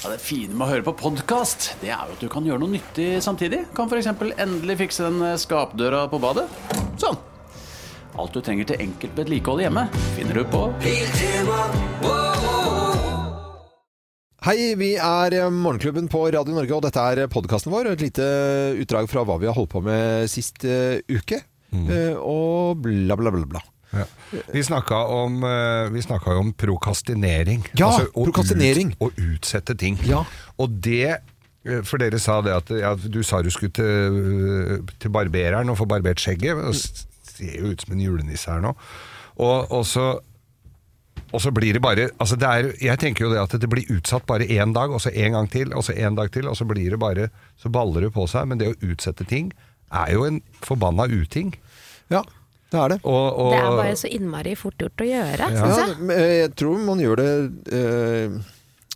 Ja, det fine med å høre på podkast, det er jo at du kan gjøre noe nyttig samtidig. Kan f.eks. endelig fikse den eh, skapdøra på badet. Sånn. Alt du trenger til enkelt vedlikehold hjemme, finner du på Hei, vi er eh, Morgenklubben på Radio Norge, og dette er podkasten vår. Et lite utdrag fra hva vi har holdt på med sist uh, uke. Eh, og bla, bla, bla, bla. Ja. Vi snakka om, eh, jo om prokastinering. Ja, å prokastinering. Ut, å utsette ting. Ja. Og det eh, For dere sa det at ja, du sa du skulle til, til barbereren og få barbert skjegget. Det ser jo ut som en julenisse her nå. Og, og så og så blir det bare altså det er, Jeg tenker jo det at det blir utsatt bare én dag, og så en gang til, og så en dag til, og så blir det bare Så baller det på seg. Men det å utsette ting er jo en forbanna uting. Ja, det er det. Og, og, Det er bare så innmari fort gjort å gjøre, Ja, syns jeg. Ja, jeg tror man gjør det eh,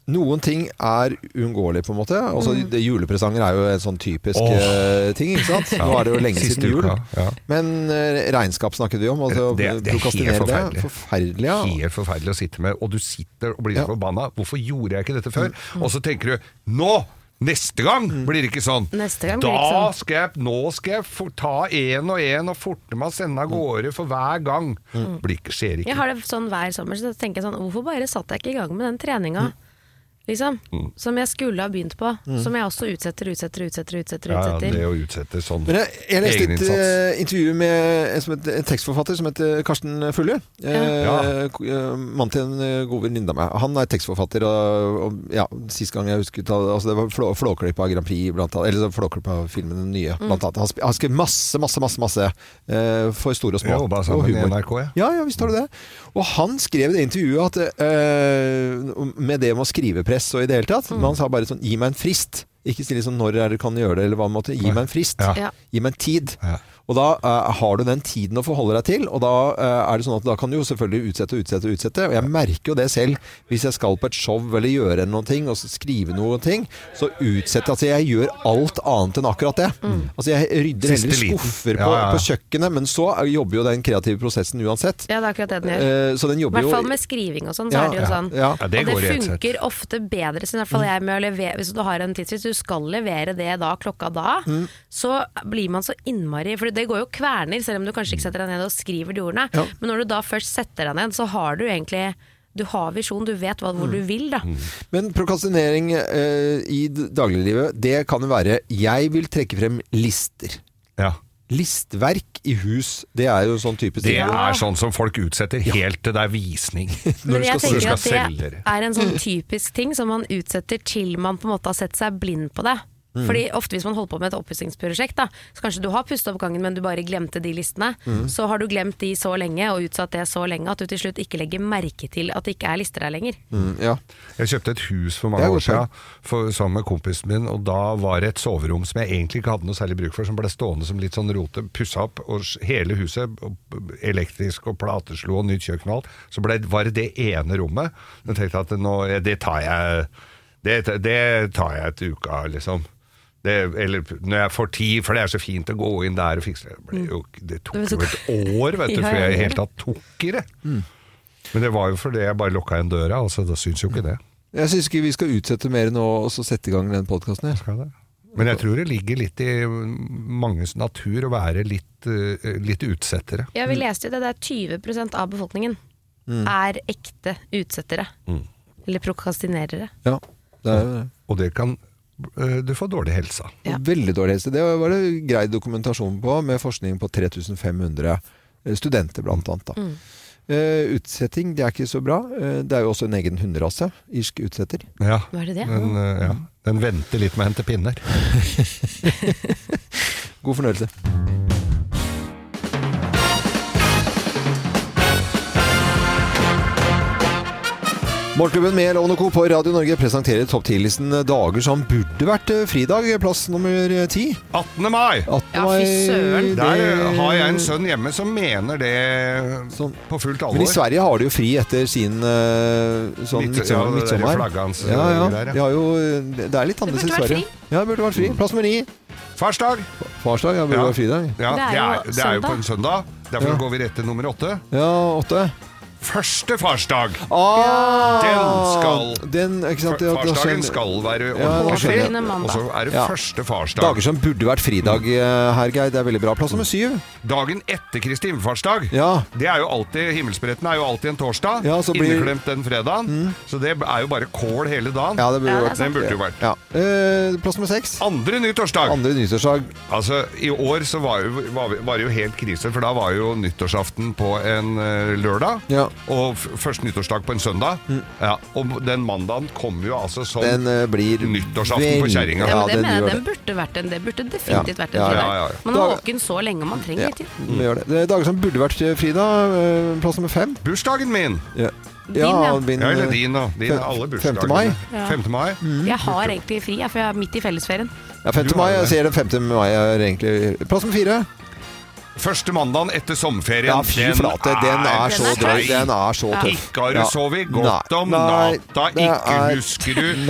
Noen ting er uunngåelig, på en måte. Altså, mm. Julepresanger er jo en sånn typisk eh, ting. ikke sant? Nå er det jo lenge Siste siden jul. uka, ja. Men eh, regnskap snakket vi om. Altså, Det- det er helt forferdelig. Forferdelig, ja. helt forferdelig å sitte med, og du sitter og blir så Ja. forbanna. Hvorfor gjorde jeg ikke dette før? Og så tenker du nå! Neste gang blir det ikke sånn. Neste gang blir det da ikke sånn. skal jeg, nå skal jeg for, ta én og én og forte meg å sende av gårde for hver gang. Blir ikke, skjer ikke. Jeg har det sånn hver sommer, så tenker jeg sånn Hvorfor bare satt jeg ikke i gang med den treninga? Liksom. Mm. Som jeg skulle ha begynt på. Som jeg også utsetter, utsetter, utsetter. utsetter, ja, ja, utsetter. det å utsette sånn Men jeg, jeg leste et eh, intervju med en, som het, en tekstforfatter som heter Karsten Fulle. Eh, Ja. eh, Mannen til en eh, god venninne av meg. Han er tekstforfatter. Og, og ja, Sist gang jeg husket altså Det var flå, Flåklipp av Grand Prix, blant annet. Eller så Flåklipp av filmen Den nye, blant annet. Han, han skrev masse, masse, masse, masse eh, for store og små. Jeg jobba og sammen i. NRK, ja. Ja, ja, visst har du det. Og han skrev i det intervjuet at eh, med det med å skrive press og i det hele tatt Men han sa bare sånn Gi meg en frist. Ikke si liksom når er det kan gjøre det, eller hva måtte. Gi meg en frist. Ja. Ja. Gi meg en tid. Ja. Og da uh, har du den tiden å forholde deg til, og da uh, er det sånn at da kan du jo selvfølgelig utsette og utsette og utsette. Og jeg merker jo det selv hvis jeg skal på et show eller gjøre noen ting, og skrive noen ting, så utsetter jeg Altså jeg gjør alt annet enn akkurat det. Altså jeg rydder heller skuffer på, ja, ja. på kjøkkenet, men så jobber jo den kreative prosessen uansett. Ja, det er akkurat det den gjør. Uh, så den jobber I hvert fall med skriving og sånn, så Ja, er det jo sånn. ja. Ja, det og det funker ofte bedre, så i hvert fall jeg med å levere Hvis du har en tidsfrist, du skal levere det da, klokka da, Mm. så blir man så innmari For det går jo kverner, selv om du kanskje ikke setter deg ned og skriver de ordene. Ja. Men når du da først setter deg ned, så har du egentlig Du har visjon, du vet hva, Mm. hvor du vil, da. Men prokrastinering eh, i dagliglivet, det kan jo være Jeg vil trekke frem lister. Ja. Listverk i hus, det er jo sånn typisk ting. Det er sånn som folk utsetter helt til det er visning. Men du jeg tenker skal at det det. er en sånn typisk ting som man utsetter til man på en måte har sett seg blind på det. Fordi ofte hvis man holder på med et oppussingsprosjekt, så kanskje du har pusset opp gangen, men du bare glemte de listene. Så har du glemt de så lenge og utsatt det så lenge at du til slutt ikke legger merke til at det ikke er lister der lenger. Mm, ja. Jeg kjøpte et hus for mange år siden for, sammen med kompisen min, og da var det et soverom som jeg egentlig ikke hadde noe særlig bruk for, som ble stående som litt sånn rote, pussa opp, og hele huset, elektrisk og plateslo og nytt kjøkken og alt, så ble, var det det ene rommet. Jeg tenkte at nå, det tar jeg, det, det tar jeg et uke av, liksom. Det, eller når jeg får tid, for det er så fint å gå inn der og fikse det. Det, ble jo, det tok jo et år, vet du, før jeg i det hele tatt tok i det. Men det var jo fordi jeg bare lukka igjen døra, altså da syns jo ikke det. Jeg syns ikke vi skal utsette mer nå og så sette i gang den podkasten her. Men jeg tror det ligger litt i manges natur å være litt, eh, litt utsettere. Ja, vi leste jo det, det er 20% av befolkningen er ekte utsettere. Eller prokrastinerere. Ja, det er jo det. Og det kan Du får dårlig helse. Ja. Veldig dårlig helse. Det var det grei dokumentasjon på, med forskning på 3500 studenter, blant annet. Da. Eh, utsetting, det er ikke så bra. Uh, det er jo også en egen hunderase. Irsk utsetter. Ja. Hva er det det? Den, uh, ja. Den venter litt med å hente pinner. God fornøyelse. Morgenklubben med Lovende Co. på Radio Norge presenterer topp 10-listen dager som burde vært eh, fridag. Plass nummer ti. 18. mai! 18. Ja, fy søren. Der har jeg en sønn hjemme som mener det Sånn. på fullt Men i. Sverige har de jo fri etter sin uh, sånn midtsommer. ja, midtsommer. ja, ja. der, ja. De har jo, det er litt annerledes i Sverige. Ja, det burde vært fri. Plass nummer ni. Farsdag! Farsdag, ja, burde Ja. vært fridag. Ja, Det er det, jo er, det er jo på en søndag. Derfor Ja. går vi rett til nummer åtte. Ja, åtte. Første farsdag. Ah, Den skal- den, ikke sant, ja, Farsdagen skjønner- skal være ordentlig ja. Og så er det Ja. første farsdag. Dager som burde vært fridag eh, her, Geir. Det er veldig bra. Plass nummer syv. Dagen etter Kristi himmelfartsdag. Ja. Det er jo alltid, Himmelspretten er jo alltid en torsdag. Ja, så blir- Inneklemt den fredagen. Så det er jo bare kål hele dagen. Ja, det burde Ja, vært Den burde jo vært. ja. eh, Plass nummer seks. Andre nyttårsdag. Andre nyttårsdag. Altså, I år så var, jo, var, var det jo helt krise, for da var jo nyttårsaften på en uh, lørdag. Ja. Og først nyttårsdag på en søndag. Ja, og den mandagen kommer jo altså som Den uh, blir Nyttårsaften på kjerringa. Ja, men det mener jeg, den burde vært en Det burde definitivt vært en Ja, ja, fridag. ja, ja. Man er våken så lenge, man trenger Ja. tid. Vi gjør det. det. er Dager som burde vært eh, fridag. eh, Plass nummer fem. Bursdagen min! Ja, Din, ja. min, Ja, eller din, da. Din, alle bursdagene. 5. mai. Ja. 5. mai. Jeg har egentlig fri, jeg, for jeg er midt i fellesferien. Ja, 5. Mai. Jeg sier ser det 5. mai er egentlig Plass nummer fire. Første mandagen etter sommerferien. Ja, fy flate. Den er så drøy. Den er så tøff. Ikke har du Ja. sovet godt om natta, ikke er- husker du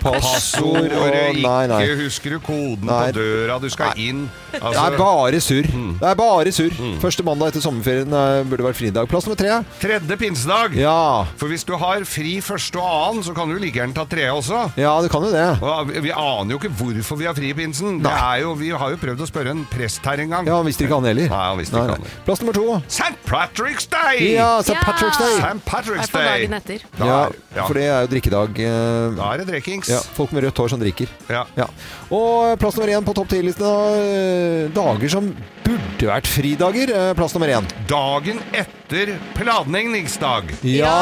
passord passordet, ikke husker du koden på døra du skal inn. Det Altså, er bare surr. Mm. Det er bare surr. Første mandag etter sommerferien eh, burde vært fridag. Plass nummer tre. tredje pinsedag. Ja. For hvis du har fri første og annen, så kan du like gjerne ta tredje også. ja, det kan jo det. Og vi- aner jo ikke hvorfor vi har fri i pinsen. Det jo, vi har jo prøvd å spørre en prest her en gang. Ja, hvis visste ikke han heller. Nei, han visste ikke han. Plass nummer to. St. Patrick's Day! Ja, St. Patrick's Day. St. Patrick's Day. Er på dagen etter. Da Ja, er- ja. for det er jo drikkedag. eh, Da er det drikkings. Ja, folk med rødt hår som drikker. Ja. Ja. Og plass nummer én på topp 10-listen av eh, dager som burde vært fridager. Eh, Plass nummer én. Dagen etter planleggingsdag. Ja!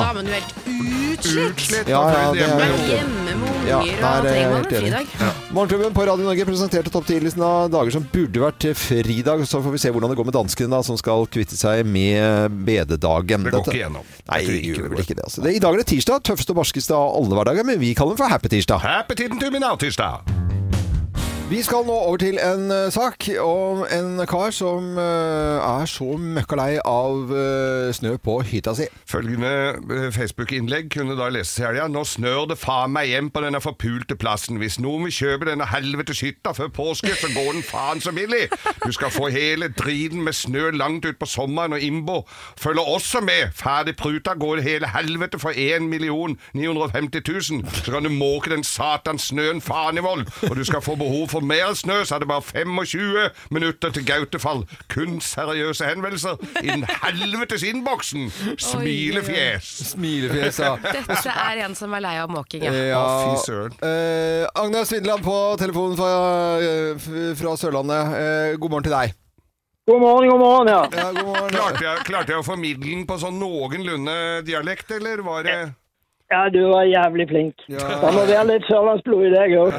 Da er man jo helt utslitt. Utslitt Ja, ja, det er hjemme. Men hjemme med Ja, der er jeg trenger man helt en enig. fridag. Morgenklubben på Radio Norge presenterte topp 10-listen av dager som burde vært fridag. Så får vi se hvordan det går med danskene, da, som skal kvitte seg med bededagen. Det går Dette- ikke gjennom. Nei, Jeg tror det gjør vel går. ikke det. Altså. det. I dag er det tirsdag. Tøffeste og barskeste av alle hverdager, men vi kaller den for Happy Tirsdag. Happy tiden til min tirsdag. Vi skal nå over til en uh, sak om en kar som uh, er så møkka lei av uh, snø på hytta si. Følgende Facebook-innlegg kunne da leses i helga. Nå snør det faen meg hjem på denne forpulte plassen. Hvis noen vil kjøpe denne helvetes hytta før påske, så går den faen så billig. Du skal få hele driten med snø langt ut på sommeren, og Imbo følger også med. Ferdig pruta går hele helvete for 1 950 000. Så kan du måke den satans snøen faen i vold, og du skal få behov for mer snø, så er det bare 25 minutter til Gautefall. Kun seriøse henvendelser i den helvetes innboksen. Smilefjes. Smilefjes, ja. Dette er en som er lei av måking, ja. Ja, fy søren. eh, Agnes Vindeland på telefonen fra, eh, fra Sørlandet. Eh, god morgen til deg. God morgen, god morgen, ja. Ja, god morgen. Klarte jeg, klarte jeg å formidle den på sånn noenlunde dialekt, eller var det Ja, du var jævlig flink. Ja. Det må være litt sørlandsblod i deg òg.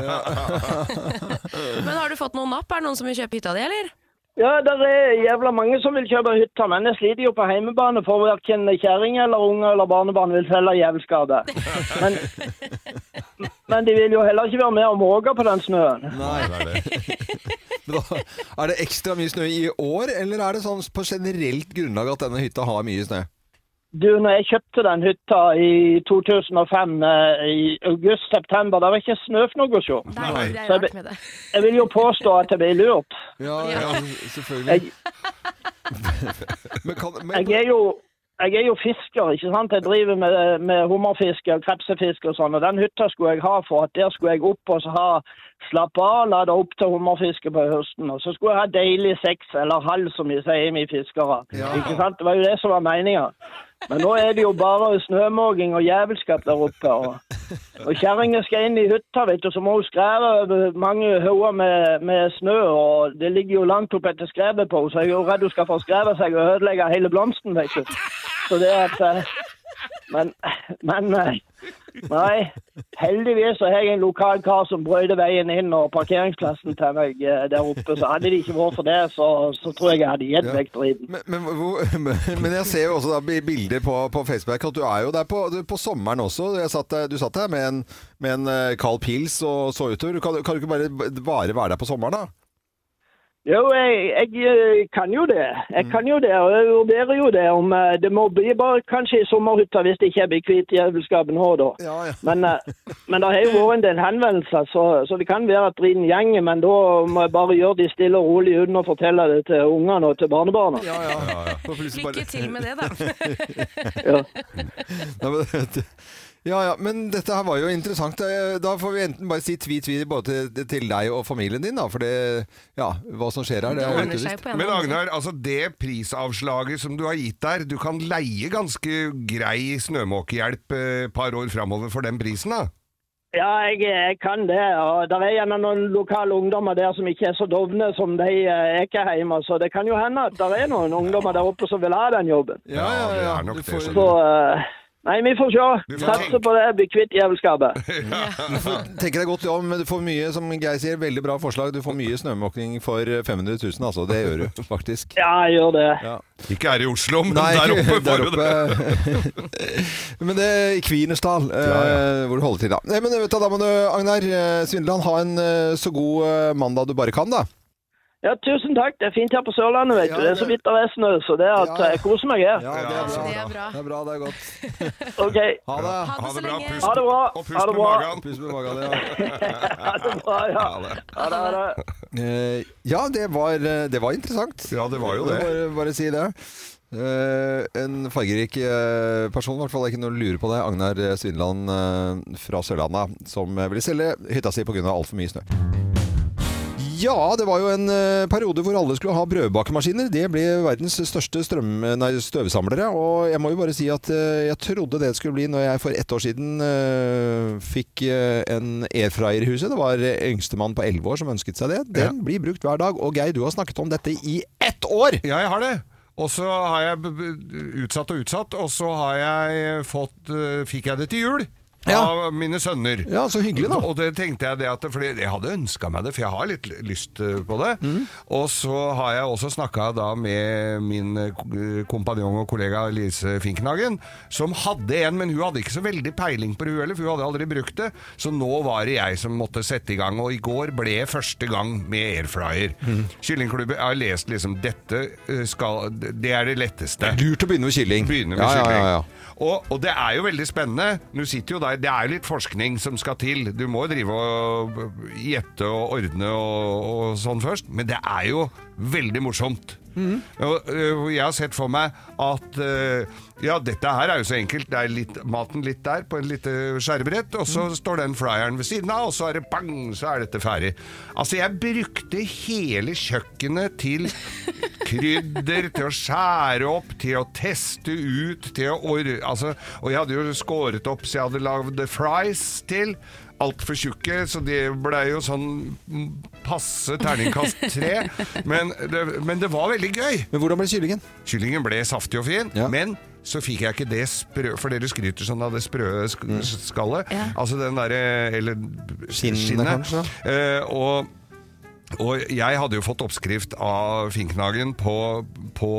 Men har du fått noen napp? Er det noen som vil kjøpe hytta di, eller? Ja, det er jævla mange som vil kjøpe hytta, men jeg sliter jo på heimebane for verken kjerring eller unger eller barnebarn vil felle jævelskade. Men, men de vil jo heller ikke være med og måke på den snøen. Nei. Men da, er det ekstra mye snø i år, eller er det sånn på generelt grunnlag at denne hytta har mye snø? Du, når jeg kjøpte den hytta i 2005, eh, i august-september, det var ikke snøfnugg å se. Nei, det er Så rart med det. Jeg vil jo påstå at jeg ble lurt. Ja, ja, selvfølgelig. Jeg, Men kan, men, jeg er jo jeg er jo fisker, ikke sant. Jeg driver med, med hummerfiske og krepsefiske og sånn. Og den hytta skulle jeg ha for at der skulle jeg opp og så ha slappe av, lade opp til hummerfiske på høsten. Og så skulle jeg ha deilig sex, eller halv, som vi sier, vi fiskere. Ja. Ikke sant? Det var jo det som var meninga. Men nå er det jo bare snømåking og jævelskap der oppe. Og, og kjerringa skal inn i hytta, vet du, så må hun over mange hauger med, med snø. Og det ligger jo langt opp etter skrevet på henne, så jeg er jo redd hun skal få skrevet seg og ødelegge hele blomsten, vet du. Så det at eh, Men, men eh, Nei. Heldigvis så har jeg en lokal kar som brøyde veien inn og parkeringsplassen til meg eh, der oppe. Så hadde det ikke vært for det, så, så tror jeg jeg hadde gitt vekk driten. men, men, men jeg ser jo også da bilder på, på Facebook at du er jo der på, på sommeren også. Satt, du satt der med en, med en eh, kald pils og så utover. Kan, kan du ikke bare, bare være der på sommeren, da? Jo, jeg, jeg eh, kan jo det. Jeg kan jo det, og jeg vurderer jo det. om eh, Det må bli bare kanskje i sommerhytta hvis det ikke blir kvitt jævelskapen nå, da. Ja, ja. Men, eh, men det har jo vært en del henvendelser, så, så det kan være at driten gjenger. Men da må jeg bare gjøre de stille og rolig uten å fortelle det til ungene og til barnebarna. Ja, ja. ja, Lykke til med det, da. Ja. Nei, men, ja, ja, men dette her var jo interessant. Eh, Da får vi enten bare si tvi-tvi både til, deg og familien din, da. For det, ja, hva som skjer her, det er jo ikke visst. Men. Agnar, altså det prisavslaget som du har gitt der, du kan leie ganske grei snømåkehjelp eh, et par år framover for den prisen, da? Ja, jeg, jeg kan det. og Det er gjerne noen lokale ungdommer der som ikke er så dovne som de ikke er hjemme, Så det kan jo hende at det er noen ungdommer der oppe som vil ha den jobben. Ja, ja, det er nok det, Så eh, Nei, vi får se. Du Satser på det. Bli kvitt djevelskapet. tenker deg godt om, men du får mye, som Geir sier, veldig bra forslag. Du får mye snømåkning for 500 000, altså. Det gjør du faktisk. Ja, jeg gjør det. Ja. Ikke her i Oslo, men Nei, der oppe. der får du det. oppe. men det er i Kvinesdal, ja, hvor du holder til da. Nei, men vet du, da må du, Agnar Svindeland, ha en eh, så god eh, mandag du bare kan, da. Ja, tusen takk. Det er fint her på Sørlandet, vet Ja, du. Det er så vidt det er snø, så det er at Ja. jeg koser meg her. Ja, det er bra. Det er bra. Det er bra, det er godt. OK. Ha det. Ha Ha det bra. lenge. Pust, Ha det bra. og Ha pust det med bra. magen. Pust med magen, ja. Ha det bra, ja. Ha det. Ha det. Ha det. Eh, ja, det var, eh, det var interessant. Ja, det var jo det. Bare, bare si det. Uh, en fargerik uh, person, i hvert fall. Det er ikke noe å lure på det. Agnar Svineland Svindland eh, fra Sørlandet, som eh, ville selge hytta si pga. altfor mye snø. Ja, det var jo en eh, periode hvor alle skulle ha brødbakemaskiner. Det ble verdens største strøm, nei, støvsamlere. Og jeg må jo bare si at eh, jeg trodde det skulle bli når jeg for ett år siden eh, fikk en airfryer i huset. Det var yngstemann på elleve år som ønsket seg det. Den blir brukt hver dag. Og Geir, du har snakket om dette i ett år! Ja, jeg har det. Og så har jeg utsatt og utsatt, og så har jeg fått Fikk jeg det til jul Ja. Av mine sønner. Ja, så hyggelig, da. Og det tenkte jeg det at Fordi jeg hadde ønska meg det, for jeg har litt lyst eh, på det. Mm. Og så har jeg også snakka da med min eh, kompanjong og kollega Lise Finknagen, som hadde en, men hun hadde ikke så veldig peiling på det, hun heller, for hun hadde aldri brukt det. Så nå var det jeg som måtte sette i gang, og i går ble første gang med airfryer. Mm. Kyllingklubben, jeg har lest liksom dette eh, skal Det er det letteste. Lurt å begynne med kylling. Begynne med ja, kylling. Ja, ja, ja. Og, og det er jo veldig spennende. Du sitter jo der, Det er jo litt forskning som skal til. Du må jo drive og gjette og ordne og, og sånn først. Men det er jo veldig morsomt. Mm. Jeg har sett for meg at øh, ja, dette her er jo så enkelt. Det er litt, maten litt der på en lite skjærebrett, og så så står den fryeren ved siden av, og så er det bang, så er dette ferdig. Altså, jeg brukte hele kjøkkenet til krydder, til å skjære opp, til å teste ut, til å. Altså, og jeg hadde jo skåret opp så jeg hadde lagd fries til. Altfor tjukke, så det ble jo sånn mm, passe terningkast tre. Men men det var veldig gøy. Men hvordan ble kyllingen? Kyllingen ble saftig og fin, Ja. men så fikk jeg ikke det sprø For dere skryter sånn av det sprø sk skallet. Ja. Altså den derre Eller Skinnet, kanskje? Uh, og og jeg hadde jo fått oppskrift av Finknagen på, på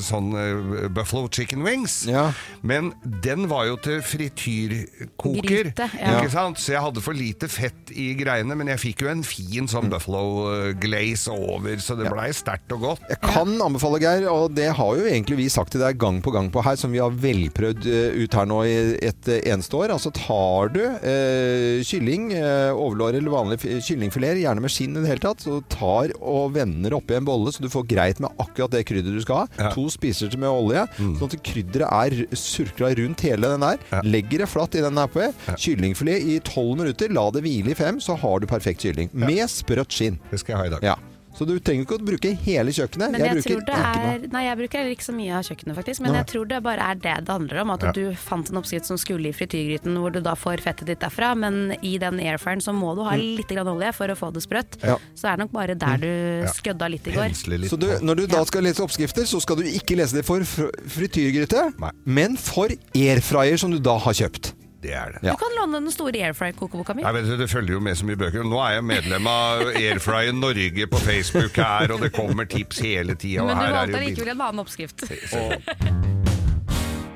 sånn eh, buffalo chicken wings. Ja. Men den var jo til frityrkoker. Gryte, ja. Ikke sant? Så jeg hadde for lite fett i greiene, men jeg fikk jo en fin sånn buffalo eh, glaze over, så det blei sterkt og godt. Jeg kan anbefale, Geir, og det har jo egentlig vi sagt til deg gang på gang på her, som vi har velprøvd eh, ut her nå i et eneste år. Altså tar du eh, kylling, eh, overlår eller vanlig kyllingfileter, gjerne med skinn i det hele tatt, så tar og vender oppi en bolle så du får greit med akkurat det krydderet du skal ha. Ja. To spiser med olje, sånn at krydderet er surkla rundt hele den der. Ja. Legger det flatt i den der på. Kyllingfilet i tolv minutter, la det hvile i fem, så har du perfekt kylling. Med sprøtt skinn. Det skal jeg ha i dag. Ja. Så du trenger ikke å bruke hele kjøkkenet. Men jeg, bruker tror det ikke noe. Nei, jeg bruker ikke så mye av kjøkkenet, faktisk. Men Nei. jeg tror det bare er det det handler om. At Ja. du fant en oppskrift som skulle i frityrgryten, hvor du da får fettet ditt derfra. Men i den airfiren så må du ha litt grann olje for å få det sprøtt. Mm. Ja. Så er nok bare der du skødda litt i går. Litt Så du, når du da skal lese oppskrifter, så skal du ikke lese det for frityrgryte, Nei. men for airfryer som du da har kjøpt. Det er det. Ja. Du kan låne den store Airfry-kokeboka mi. Nei, vet, du, det følger jo med så mye bøker. Nå er jeg medlem av Airfry Norge på Facebook her, og det kommer tips hele tida. Men du valgte likevel en annen oppskrift.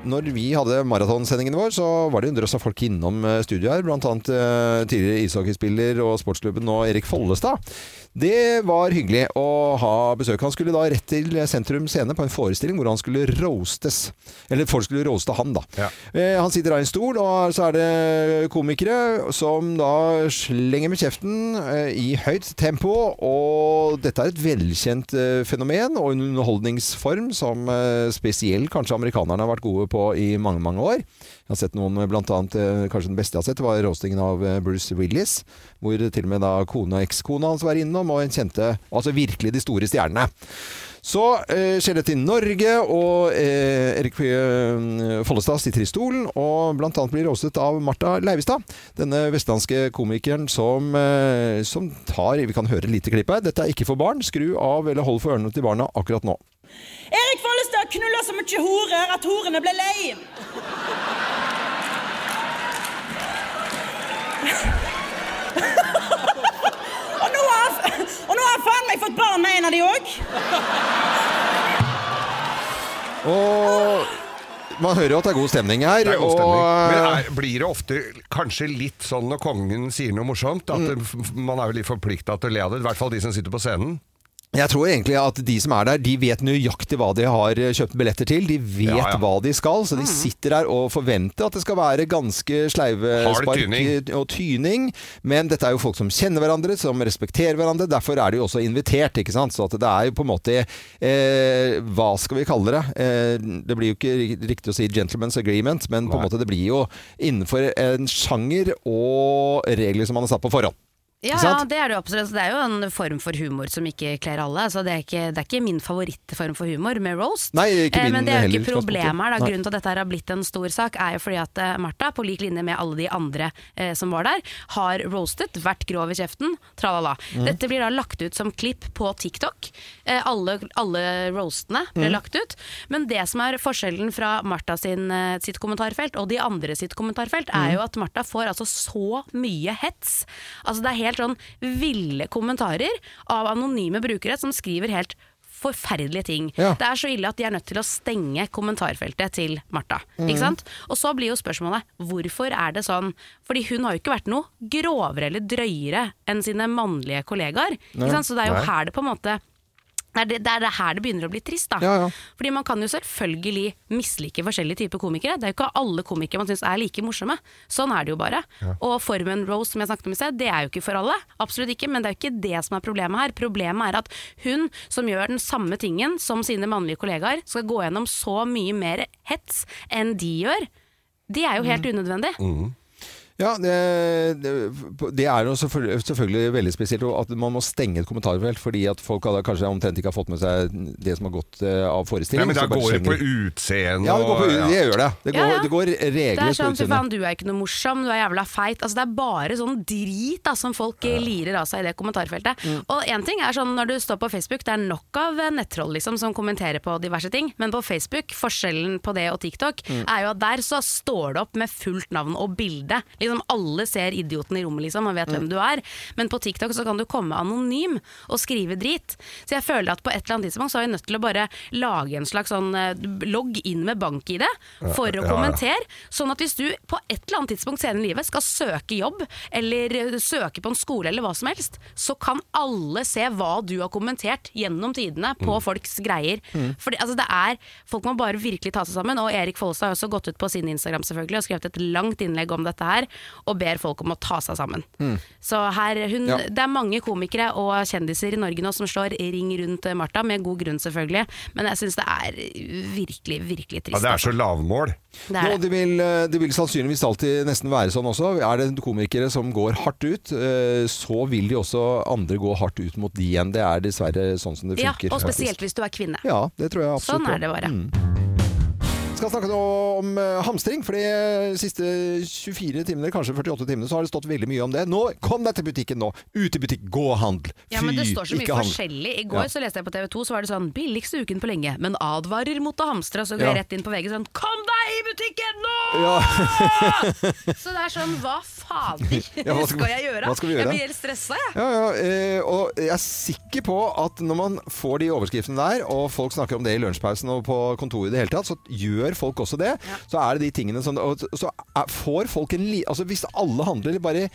når vi hadde maratonsendingen vår, så var det en drøss av folk innom studioet her. Blant annet eh, tidligere ishockeyspiller og sportsklubben og Erik Follestad. Det var hyggelig å ha besøk. Han skulle da rett til Sentrum Scene på en forestilling hvor han skulle roastes. Eller folk skulle roaste han, da. Ja. Eh, han sitter da i en stol, og så er det komikere som da slenger med kjeften eh, i høyt tempo. Og dette er et velkjent eh, fenomen og en underholdningsform som spesielt kanskje amerikanerne har vært gode på i mange, mange år. Jeg har sett noen, blant annet, eh, kanskje den beste jeg har sett, var roastingen av eh, Bruce Willis. Hvor til og med da kona og ekskona hans var innom, og en kjente Altså virkelig de store stjernene. Så eh, skjer det til Norge, og eh, Erik eh, Follestad sitter i stolen og annet blir roastet av Marta Leivestad. Denne vestlandske komikeren som, eh, som tar Vi kan høre et lite klipp her. Dette er ikke for barn. Skru av eller hold for ørene til barna akkurat nå. Erik Follestad knulla så mye horer at horene ble lei. og, nå har, og nå har faen meg fått barn med en av de òg. Og man hører jo at det er god stemning her. Det er god stemning. og, Men er, blir det ofte kanskje litt sånn når kongen sier noe morsomt, at mm. man er jo litt forplikta til å le av det? I hvert fall de som sitter på scenen. Jeg tror egentlig at de som er der, de vet nøyaktig hva de har kjøpt billetter til. De vet Ja, ja. hva de skal, så de sitter der og forventer at det skal være ganske sleive spark og tyning. Men dette er jo folk som kjenner hverandre, som respekterer hverandre. Derfor er de jo også invitert, ikke sant. Så at det er jo på en måte eh, Hva skal vi kalle det? Eh, det blir jo ikke riktig å si gentleman's agreement, men på en måte det blir jo innenfor en sjanger og regler som man har satt på forhånd. Ja, ja, det er det absolutt. Det er jo en form for humor som ikke kler alle. Altså, det, er ikke, det er ikke min favorittform for humor med roast. Nei, ikke Eh, men det er jo ikke problemet her. Grunnen til at dette har blitt en stor sak, er jo fordi at eh, Martha, på lik linje med alle de andre eh, som var der, har roastet, vært grov i kjeften, tralala. Mm. Dette blir da lagt ut som klipp på TikTok. Eh, alle, alle roastene ble Mm. lagt ut. Men det som er forskjellen fra Martha sin, eh, sitt kommentarfelt og de andre sitt kommentarfelt, Mm. er jo at Martha får altså så mye hets. Altså det er helt sånn ville kommentarer av anonyme brukere som skriver helt forferdelige ting. Ja. Det er så ille at de er nødt til å stenge kommentarfeltet til Martha. Ikke sant? Og så blir jo spørsmålet hvorfor er det sånn? Fordi hun har jo ikke vært noe grovere eller drøyere enn sine mannlige kollegaer. Så det er jo Nei. her det på en måte det er, det, det er det her det begynner å bli trist. da. Ja, ja. Fordi Man kan jo selvfølgelig mislike forskjellige typer komikere. Det er jo ikke alle komikere man syns er like morsomme. Sånn er det jo bare. Og formen Rose som jeg snakket om i sted, det er jo ikke for alle. Absolutt ikke, men det er jo ikke det som er problemet her. Problemet er at hun som gjør den samme tingen som sine mannlige kollegaer, skal gå gjennom så mye mer hets enn de gjør. Det er jo helt unødvendig. Ja, det, det, det er jo selvfølgelig, selvfølgelig veldig spesielt at man må stenge et kommentarfelt fordi at folk hadde kanskje omtrent ikke har fått med seg det som har gått eh, av Ja, forestillingen. men da det går det på utseende Ja, det og- ja. Det gjør det. Det går, Ja, ja. Det går Det er regelrett på utseende. utseendet. faen, du er ikke noe morsom, du er jævla feit. Altså, det er bare sånn drit da, som folk eh, lirer av seg i det kommentarfeltet. Mm. Og en ting er sånn når du står på Facebook, det er nok av eh, nettroll liksom, som kommenterer på diverse ting, men på Facebook, forskjellen på det og TikTok, Mm. er jo at der så står det opp med fullt navn og bilde. Liksom alle ser idioten i rommet liksom, og vet Mm. hvem du er. Men på TikTok så kan du komme anonym og skrive drit. Så jeg føler at på et eller annet tidspunkt så er vi nødt til å bare lage en slags sånn eh, logg inn med bank-ID for å ja, ja. kommentere kommentere. Sånn at hvis du på et eller annet tidspunkt senere i livet skal søke jobb, eller eh, søke på en skole eller hva som helst, så kan alle se hva du har kommentert gjennom tidene på folks greier. For altså, det er Folk må bare virkelig ta seg sammen. Og Erik Follestad har også gått ut på sin Instagram selvfølgelig og skrevet et langt innlegg om dette her, og ber folk om å ta seg sammen. Så her hun, Ja. Det er mange komikere og kjendiser i Norge nå som slår ring rundt eh, Martha, med god grunn selvfølgelig, men jeg syns det er virkelig, virkelig trist. Ja, det er altså. så lavmål. Det er Jo, det. det, vil, eh, det vil sannsynligvis alltid nesten være sånn også. Er det komikere som går hardt ut, eh, så vil de også andre gå hardt ut mot de igjen. Det er dessverre sånn som det funker. Ja, og spesielt hvis du er kvinne. Ja, det tror jeg absolutt. Sånn er det bare. Skal snakke om eh, hamstring, for de siste 24 timene, kanskje 48 timene, så har det stått veldig mye om det. Nå, kom deg til butikken nå! Ut i butikk, gå og handl! Fy, Ja, men det står så mye forskjellig. I går Ja. så leste jeg på TV 2, så var det sånn 'billigste uken på lenge', men advarer mot å hamstre. Og så går jeg Ja. rett inn på VG sånn 'kom deg i butikken nå!' Ja. så det er sånn, hva fader, Ja, hva skal jeg gjøre? hva skal vi gjøre? Jeg blir helt stressa, jeg. Ja, ja, eh, og jeg er sikker på at når man får de overskriftene der, og folk snakker om det i lunsjpausen og på kontoret i det hele tatt, så gjør folk også det. Så er det de tingene som Så er, får folk en li... Altså hvis alle handler bare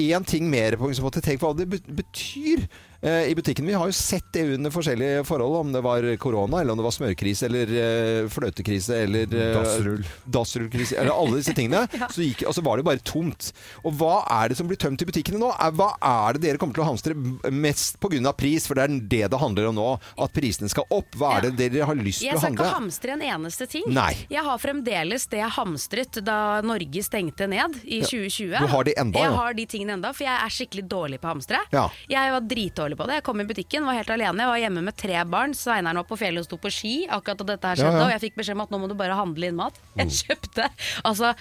én ting mer på liksom, på det betyr eh, i butikken. Vi har jo sett det under forskjellige forhold, om det var korona, eller om det var smørkrise, eller eh, fløtekrise, eller eh, Dassrull. dassrullkrise, eller alle disse tingene. så, gikk, og så var det bare tomt. Og hva er det som blir tømt i butikkene nå? Hva er det dere kommer til å hamstre mest pga. pris? For det er det det handler om nå. At prisene skal opp. Hva er det dere har lyst til å handle? Jeg skal ikke hamstre en eneste ting. Nei. Jeg har fremdeles det jeg hamstret da Norge stengte ned i 2020. Du har de enda, Jeg har de tingene enda, for jeg er skikkelig dårlig på å hamstre. Ja. Jeg var dritdårlig på det. Jeg kom i butikken, var helt alene. Jeg var hjemme med tre barn. Sveineren var på fjellet og sto på ski akkurat da dette her skjedde. ja. Og jeg fikk beskjed om at nå må du bare handle inn mat. Jeg kjøpte altså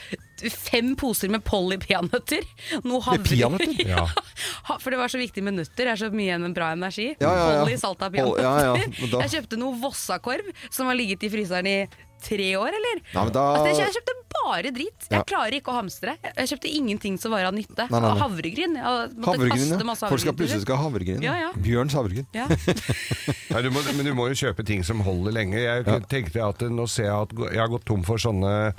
fem poser med Polly peanøtter. Peanøtter? Ja. For det var så viktig med nøtter. Det er så mye en bra energi. Ja, ja, ja. Polly salta peanøtter. ja, ja, Jeg kjøpte noe Vossakorv som har ligget i fryseren i tre år, eller? Nei, men da- altså, jeg kjøpte bare drit. Ja. Jeg klarer ikke å hamstre. Jeg kjøpte ingenting som var av nytte. Nei, nei, nei. Havregryn. Jeg måtte Havregryn, kaste ja. masse Folk skal plutselig skal ha havregryn. Ja, ja. Bjørns havregryn. Ja. Nei, du må, men du må jo kjøpe ting som holder lenge. Jeg tenkte at Nå ser jeg at jeg har gått tom for sånne,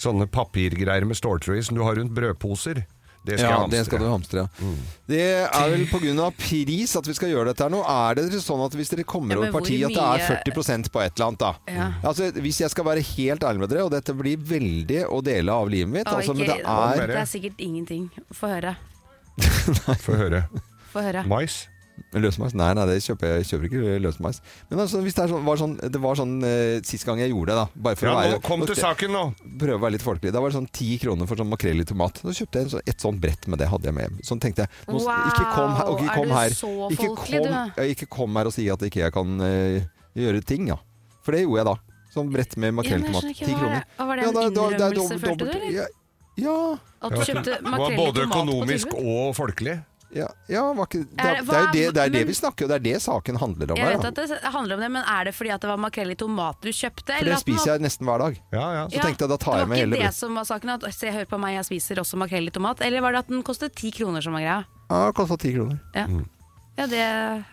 sånne papirgreier med ståltråd i som du har rundt brødposer. Det skal Ja, det skal du hamstre. Ja. Det er vel pga. pris at vi skal gjøre dette her nå. Er det sånn at hvis dere kommer Ja, over parti hvor at det er 40% på et eller annet, da? Ja. Altså, hvis jeg skal være helt ærlig med dere, og dette blir veldig å dele av livet mitt altså, men ikke- det er det er sikkert ingenting. Få høre. Få høre. Få høre. Mais? Løsmeis? Nei, nei, det kjøper jeg, jeg kjøper ikke løsmeis. Men altså, hvis det er sånn, var sånn, det var sånn eh, sist gang jeg gjorde det, da. Bare for Ja, å være nå kom til saken nå! prøve å være litt folkelig. Da var det sånn ti kroner for sånn makrell i tomat. Så kjøpte jeg en et sånt brett med det, hadde jeg med hjem. Sånn tenkte jeg. Nå, Wow, ikke kom her, okay, kom er kom du her. så Ikke folkelig, kom, du? Jeg, ikke kom her og si at ikke jeg kan eh, gjøre ting, ja. For det gjorde jeg da. Sånn brett med Ja, makrell i men jeg tomat. Ti kroner. var det en ja, da- er innrømmelse, følte du, eller? Ja. Ja, At du kjøpte Det var makrell i både tomat på økonomisk og folkelig. Ja, ja var ikke, det, Er det- er det, det, er det men- vi snakker om. Det er det saken handler om Jeg vet her. at det handler om det, men er det fordi at det var makrell i tomat du kjøpte? For eller det at spiser jeg nesten hver dag. Ja, ja. Så tenkte jeg, da tar jeg med hele Det var ikke det som var saken, at se, hør på meg, jeg spiser også makrell i tomat. Eller var det at den kostet ti kroner som var greia? Ja, den kosta ti kroner. Ja, ja det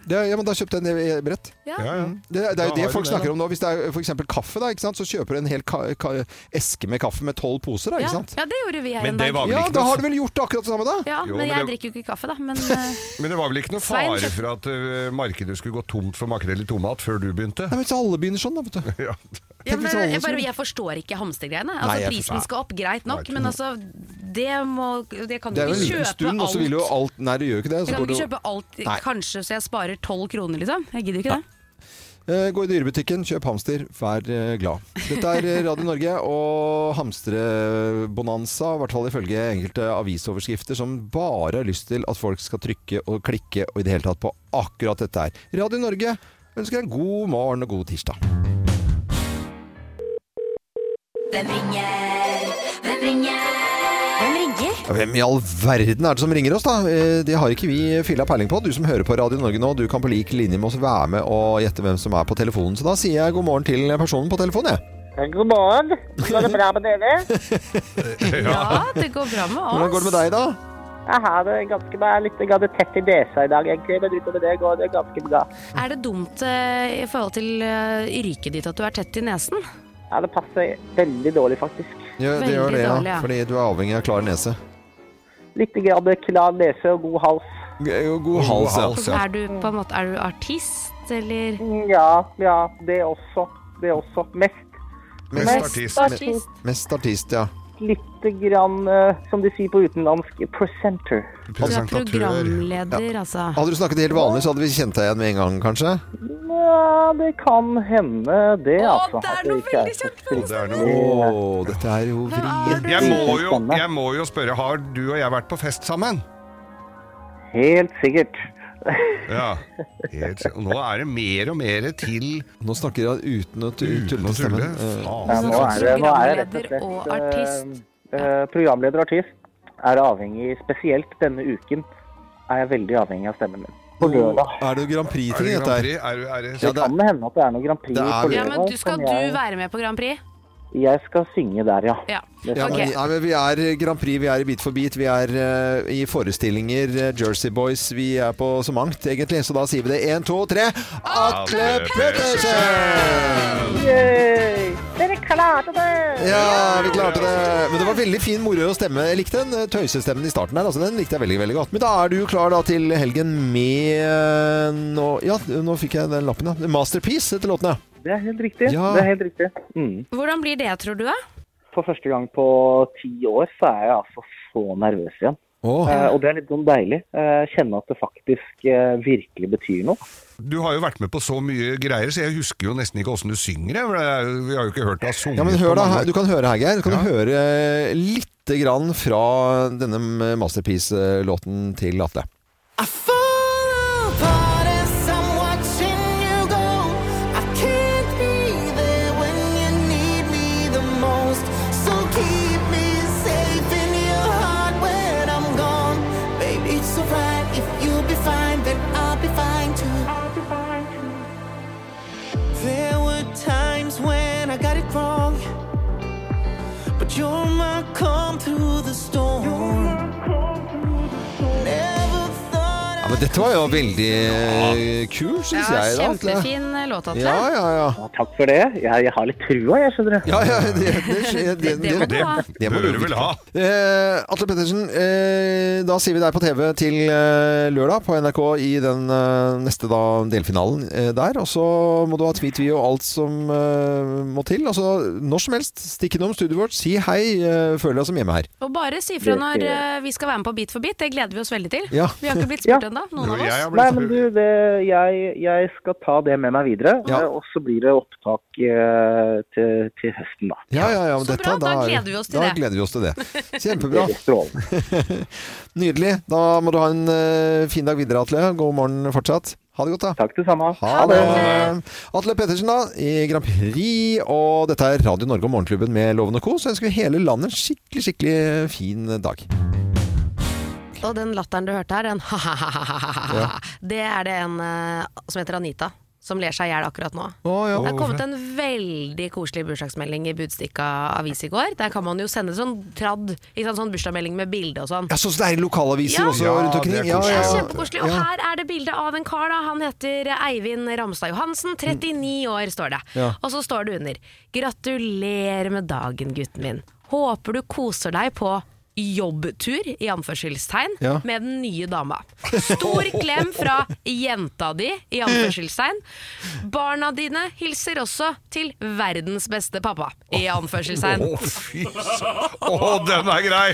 Det, ja, men da kjøpte jeg en brett. Ja. ja, ja. Det, det er jo det folk det, snakker om nå. Hvis det er f.eks. kaffe, da, ikke sant? så kjøper du en hel ka ka eske med kaffe med tolv poser. Da, Ja, ikke sant? ja, det gjorde vi her en dag. vel Ja, da har du vel gjort akkurat det samme, da? Ja, Jo, men men jeg det- drikker jo ikke kaffe, da. Men eh, Men det var vel ikke noe fare for at uh, markedet skulle gå tomt for makrell i tomat før du begynte? Nei, men så alle begynner sånn, da, vet du. Ja. ja, men jeg, bare, jeg forstår ikke hamstergreiene. Altså, prisen skal opp, greit nok, men altså Det, må, det kan du Det er jo en ikke liten kjøpe stund, og så vil jo alt. alt Nei, det gjør jo ikke det. Så Jeg kan går ikke kjøpe alt Nei. kanskje så jeg sparer tolv kroner, liksom. Jeg gidder ikke ikke det. Eh, Gå i dyrebutikken, kjøp hamster, vær eh, glad. Dette er eh, Radio Norge og hamstrebonanza, i hvert fall ifølge enkelte avisoverskrifter, som bare har lyst til at folk skal trykke og klikke og i det hele tatt på akkurat dette her. Radio Norge ønsker en god morgen og god tirsdag. Hvem ringer? Hvem ringer? Hvem ringer? Hvem i all verden er det som ringer oss, da? Eh, Det har ikke vi filla peiling på. Du som hører på Radio Norge nå, du kan på lik linje med oss være med og gjette hvem som er på telefonen. Så da sier jeg god morgen til personen på telefonen, jeg. God morgen. Går det bra med dere? Ja, det går bra med oss. Hvordan går det med deg, da? Jeg har det ganske bra. Litt tett i desa i dag, egentlig. Men utover det går det ganske bra. Er det dumt eh, i forhold til eh, yrket ditt at du er tett i nesen? Ja, det passer veldig dårlig, faktisk. Ja, det gjør det, ja. dårlig, ja. Fordi du er avhengig av klar nese. Litt grad klar nese og god hals. God, God hals, ja. hals, ja. Er du på en måte Er du artist, eller Ja, ja, det også. Det også. Mest. Mest artist. artist? Mest artist, ja. Litt grann, eh, som de sier på utenlandsk, presenter. Du er programleder, ja. altså. Hadde du snakket helt vanlig, så hadde vi kjent deg igjen med en gang, kanskje? Ja, det kan hende det, Å, altså. det er noe veldig kjent, Å, dette er jo vrient. jeg må, jo, jeg må jo spørre, har du og jeg vært på fest sammen? Helt sikkert. Ja. Helt, og nå er det mer og mer til Nå snakker han uten å tulle uten å tulle. Eh, Ja, nå er det, nå er det rett og Programleder og slett artist. eh, Programleder og artist er avhengig, spesielt denne uken, er jeg veldig avhengig av stemmen min. På lørdag. Er det Grand Prix-ting, dette her? Prix? Er, er det, Ja, Det det kan hende at det er noe Grand Prix på Ja, Ja, men du, Skal jeg... du være med på Grand Prix? Jeg skal synge der, ja. Ja. Ja, Ok. men, nei, men vi er Grand Prix, vi er i Bit for bit, vi er uh, i forestillinger, eh, Jersey Boys, vi er på så mangt egentlig. Så da sier vi det. Én, to, tre. Atle Pettersen! Yay! Klarte det! Ja, vi klarte det. Men det var veldig fin moro stemme. Jeg likte den eh, tøysestemmen i starten der. Altså, den likte jeg veldig veldig godt. Men da er du klar da til helgen med nå, Ja, nå fikk jeg den lappen, ja. Masterpiece heter låten, ja. Det er helt riktig. Ja. Det er helt riktig. Mm. Hvordan blir det, tror du? da? For første gang på ti år så er jeg altså så nervøs igjen. Oh. Eh, og det er litt sånn deilig. Eh, kjenne at det faktisk eh, virkelig betyr noe. Du har jo vært med på så mye greier, så jeg husker jo nesten ikke åssen du synger. jeg, er- Vi har jo ikke hørt deg synge Ja, men hør da, Du kan høre her, Geir. Du kan Ja. høre eh, lite grann fra denne Masterpiece-låten til Atle. There Dette var jo veldig eh, kul, syns Ja, jeg. da. Kjempefin eh, låt, Atle. Ja, ja, ja. Ja, takk for det. Jeg, jeg har litt trua, jeg, skjønner du. ja, ja det, det, det, det, Det må du ha. det må du vel ha. Eh, Atle Pettersen, eh, da sier vi deg på TV til eh, lørdag på NRK i den eh, neste da, delfinalen eh, der. Og så må du ha tweet-video og alt som eh, må til. Altså, når som helst, stikk innom studioet vårt, si hei, eh, føl deg som hjemme her. Og bare si fra når eh, vi skal være med på Bit for bit. Det gleder vi oss veldig til. Ja. Vi har ikke blitt spurt Ja. ennå, noen av oss. Nei, men du, det, jeg, jeg skal ta det med meg videre. Ja. eh, Og så blir det opptak eh, til, til høsten, da. Ja, ja, ja, men Så dette, bra, da da, gleder vi oss til da det. gleder vi oss til det. Kjempebra. Nydelig. Da må du ha en uh, fin dag videre, Atle. God morgen fortsatt. Ha det godt, da. Takk det samme. Ha det. Atle Pettersen da, i Grand Prix. Og dette er Radio Norge og Morgenklubben med Loven og Co. Så ønsker vi hele landet en skikkelig, skikkelig fin dag. Og den latteren du hørte her, den ha-ha-ha-ha-ha, Ja. det er det en eh, som heter Anita, som ler seg i hjel akkurat nå. Oh, ja. Det er kommet en veldig koselig bursdagsmelding i Budstikka avis i går. Der kan man jo sende sånn tradd, ikke sant, sånn bursdagsmelding med bilde og sånn. Ja, så det er i lokalaviser Ja. også Ja, rundt omkring. Ja, Det ja, er ja. kjempekoselig. Og her er det bilde av en kar, da. Han heter Eivind Ramstad Johansen. 39 år, står det. Ja. Og så står det under. Gratulerer med dagen, gutten min. Håper du koser deg på jobbtur, i anførselstegn, Ja. med den nye dama. Stor klem fra jenta di, i anførselstegn. Barna dine hilser også til verdens beste pappa, i anførselstegn. Å, fy søren. Å, den er grei!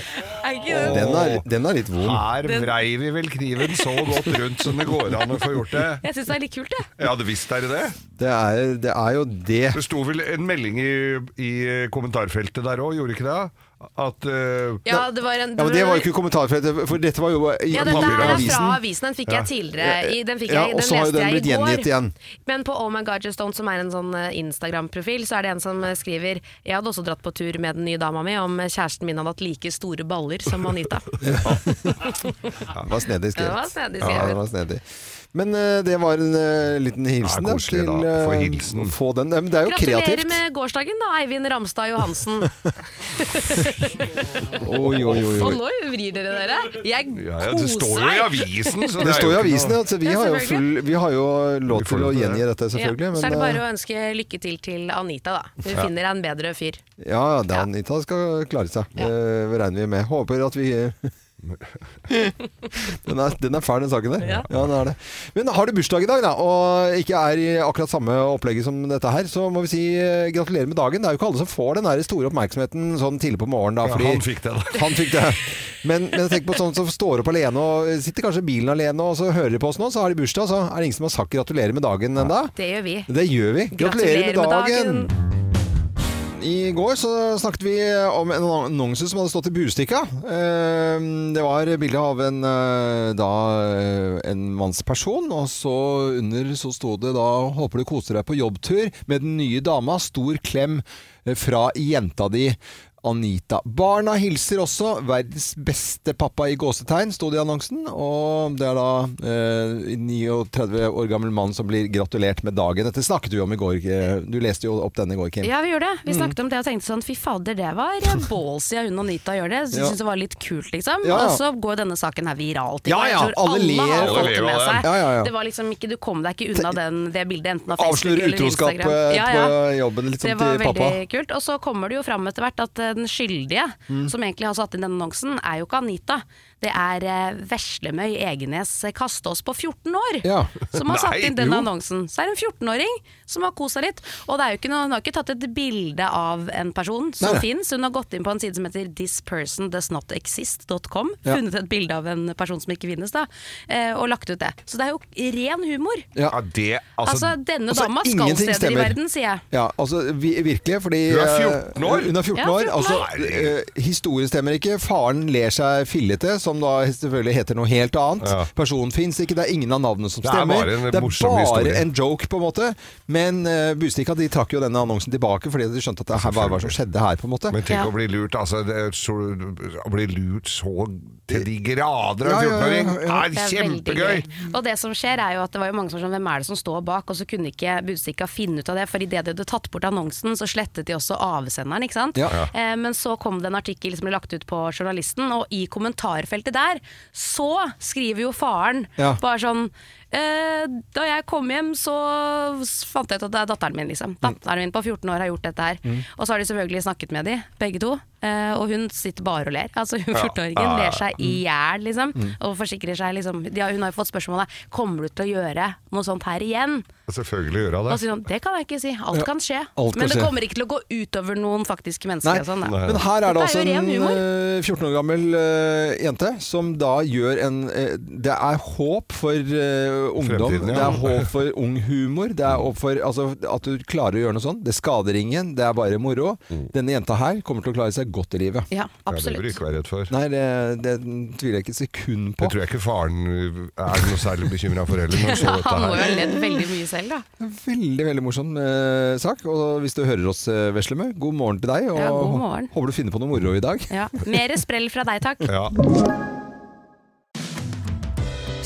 Er? Den er, den er litt vond. Her vrei vi vel kniven så godt rundt som det går an å få gjort det. Jeg syns det er litt kult, jeg. Ja, det visst er det det. Det er, det er jo det. Det sto vel en melding i, i kommentarfeltet der òg, gjorde ikke det? At uh, Ja, det var en Ja, men Det var jo ikke kommentarfelt, for dette var jo i Ja, den, papir- er fra avisen. avisen. Den fikk jeg tidligere. I, den fikk Ja, jeg, og den så har jo den jeg blitt gjengitt igjen. Men på Oh My God Just Don't, som er en sånn eh, Instagram-profil, så er det en som eh, skriver Jeg hadde også dratt på tur med den nye dama mi om kjæresten min hadde hatt like store baller som Anita. Det var snedig skrevet. Det Ja, skrevet. det var snedig. Men eh, det var en eh, liten hilsen Ja, da, koselig til da. Få eh, hilsen. få den. Men det er jo Gratulerer kreativt. med gårsdagen, da, Eivind Ramstad Johansen. Oi, oi, oi, Og nå vrir dere dere. Jeg ja, ja, Det står jo i avisen! Så Det er står i jo i avisen, noe- ja. Så vi Ja, har jo, full, vi har jo lov til å det. gjengi dette, selvfølgelig. Ja, så er det bare å ønske lykke til til Anita, da. Hun finner en bedre fyr. Ja, det er Anita skal klare seg. Det regner vi med. Håper at vi den, er, den er fæl, den saken der. Ja. den er det. Men har du bursdag i dag, da, og ikke er i akkurat samme opplegget som dette her, så må vi si eh, gratulerer med dagen. Det er jo ikke alle som får den store oppmerksomheten sånn tidlig på morgenen. Da, Ja, han fikk det, da. Han fikk det. Men, men tenk på sånn som står opp alene og sitter kanskje i bilen alene, og så hører de på oss nå, så har de bursdag, så er det ingen som har sagt gratulerer med dagen ennå. Det gjør vi. Det gjør vi. Gratulerer, Gratulerer med med dagen. I går så snakket vi om en annonse som hadde stått i Bustikka. Eh, Det var bilde av en, eh, da, eh, en mannsperson, og så under så sto det da 'Håper du koser deg på jobbtur med den nye dama. Stor klem eh, fra jenta di'. Anita. Barna hilser også. Verdens beste pappa i gåsetegn, sto det i annonsen. Og det er da eh, 39 år gammel mann som blir gratulert med dagen. Dette snakket du om i går. eh, Du leste jo opp denne i går, Kim. Ja, vi gjorde det. Mm. Vi snakket om det og tenkte sånn fy fader, det var ballsy av hun og Anita å gjøre det. Så Ja. jeg syntes det var litt kult, liksom. Ja, ja. Og så går denne saken her viralt. Ja, ja, Alle, alle ler. har Alle fått ler det med seg. Ja, ja, ja. Det var liksom ikke, Du kom deg ikke unna den, det bildet, enten av Facebook Avslører eller utroskap Instagram. eh, Ja, ja. på jobben liksom, Det var veldig kult. Og så kommer det jo fram etter hvert at eh, den skyldige, Mm. som egentlig har satt inn denne annonsen, er jo ikke Anita. Det er eh, Veslemøy Egenes Kastås på 14 år Ja. som har satt inn denne jo. annonsen. Så er det en 14-åring som har kosa litt. Og det er jo ikke noe, hun har ikke tatt et bilde av en person som fins. Hun har gått inn på en side som heter thispersondoesnotexist.com. Ja. Funnet et bilde av en person som ikke finnes, da, eh, og lagt ut det. Så det er jo ren humor. Ja. Ja, det, Altså, altså, denne altså, dama skal steder stemmer. i verden, sier jeg. Ja, altså vi, virkelig, fordi Hun er eh, 14 år? Hun er 14 Ja, 14 Altså, år. Altså, historien stemmer ikke. Faren ler seg fillete, som da selvfølgelig heter noe helt annet. Ja. Personen fins ikke, det er ingen av navnene som stemmer. Det er bare en det er bare historie. en joke, på en måte. Men uh, Bustika de trakk jo denne annonsen tilbake fordi de skjønte at det her, hva var det som skjedde her, på en måte. Men tenk Ja. å bli lurt altså, det så, Å bli lurt så til de grader av en ja, ja, 14-åring! ja. er Det er kjempegøy! Og det som skjer er jo at det var jo mange som var sånn, hvem er det som står bak? Og så kunne ikke Budstikka finne ut av det, for idet de hadde tatt bort annonsen, så slettet de også avsenderen, ikke sant. Ja. Eh, men så kom det en artikkel som ble lagt ut på journalisten, og i kommentarfeltet der, så skriver jo faren Ja. bare sånn da jeg kom hjem, så fant jeg ut at det er datteren min. liksom Datteren min på 14 år har gjort dette her. Mm. Og så har de selvfølgelig snakket med de, begge to. eh, og hun sitter bare og ler. Altså hun 14-åringen Ja. ler seg i hjel, liksom. Mm. Og forsikrer seg liksom de har, Hun har jo fått spørsmålet Kommer du til å gjøre noe sånt her igjen. Selvfølgelig gjør hun det. så sier han det kan jeg ikke si. Alt Ja, kan skje. alt kan Men det skje. kommer ikke til å gå utover noen faktiske mennesker. Sånn, da. men her er det altså en humor. eh, 14 år gammel uh, jente som da gjør en uh, Det er håp for eh, ungdom. Ja. Det er håp for ung humor. Det er håp for altså, at du klarer å gjøre noe sånt. Det skader ingen. Det er bare moro. Denne jenta her kommer til å klare seg godt i livet. Ja, Ja, det bør du ikke være redd for. Nei, det, det tviler jeg ikke et sekund på. Det tror jeg ikke faren er noe særlig bekymra for heller. Når han så Han må jo ha ledd veldig mye selv, da. Veldig veldig morsom eh, sak. Og hvis du hører oss, eh, Veslemø, god morgen til deg. Og Ja, god morgen. håper du finner på noe moro i dag. Ja. Mer sprell fra deg, takk. Ja.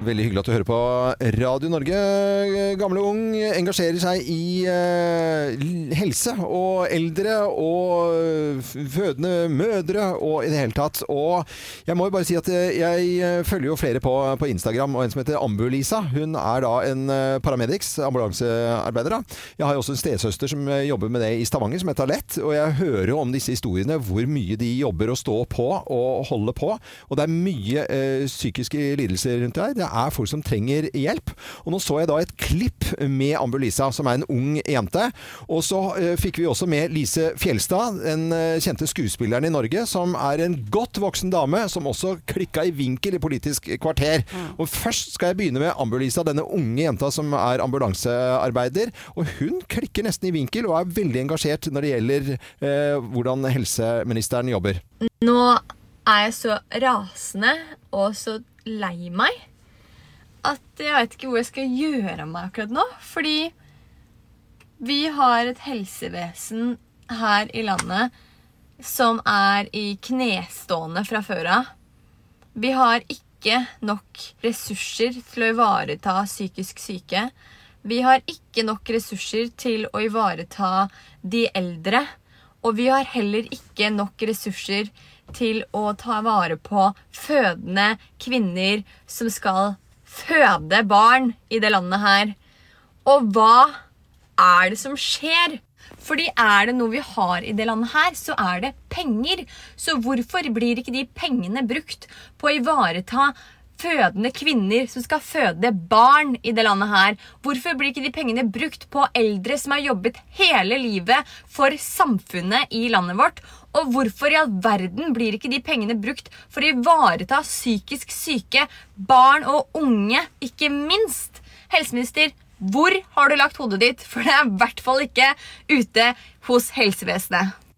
Veldig hyggelig at du hører på Radio Norge. Gamle og ung engasjerer seg i eh, helse og eldre og fødende mødre og i det hele tatt. Og jeg må jo bare si at eh, jeg eh, følger jo flere på, på Instagram, og en som heter Ambu-Lisa. Hun er da en eh, paramedics, ambulansearbeider. da. Jeg har jo også en stesøster som jobber med det i Stavanger, som heter Alett. Og jeg hører jo om disse historiene, hvor mye de jobber og står på og holder på. Og det er mye eh, psykiske lidelser rundt deg, Det er folk som trenger hjelp. Og nå så jeg da et klipp med Ambulisa, som er en ung jente. Og så eh, fikk vi også med Lise Fjelstad, den eh, kjente skuespilleren i Norge, som er en godt voksen dame, som også klikka i vinkel i Politisk kvarter. Og først skal jeg begynne med Ambulisa, denne unge jenta som er ambulansearbeider. Og hun klikker nesten i vinkel og er veldig engasjert når det gjelder eh, hvordan helseministeren jobber. Nå er jeg så rasende og så lei meg at jeg vet ikke hvor jeg skal gjøre av meg akkurat nå. Fordi vi har et helsevesen her i landet som er i knestående fra før av. Vi har ikke nok ressurser til å ivareta psykisk syke. Vi har ikke nok ressurser til å ivareta de eldre. Og vi har heller ikke nok ressurser til å ta vare på fødende kvinner som skal føde barn i det landet her. Og hva er det som skjer? Fordi er det noe vi har i det landet her, så er det penger. Så hvorfor blir ikke de pengene brukt på å ivareta fødende kvinner som skal føde barn i det landet her? Hvorfor blir ikke de pengene brukt på eldre som har jobbet hele livet for samfunnet i landet vårt? Og hvorfor i all verden blir ikke de pengene brukt for å ivareta psykisk syke barn og unge, ikke minst? Helseminister, hvor har du lagt hodet ditt? For det er i hvert fall ikke ute hos helsevesenet.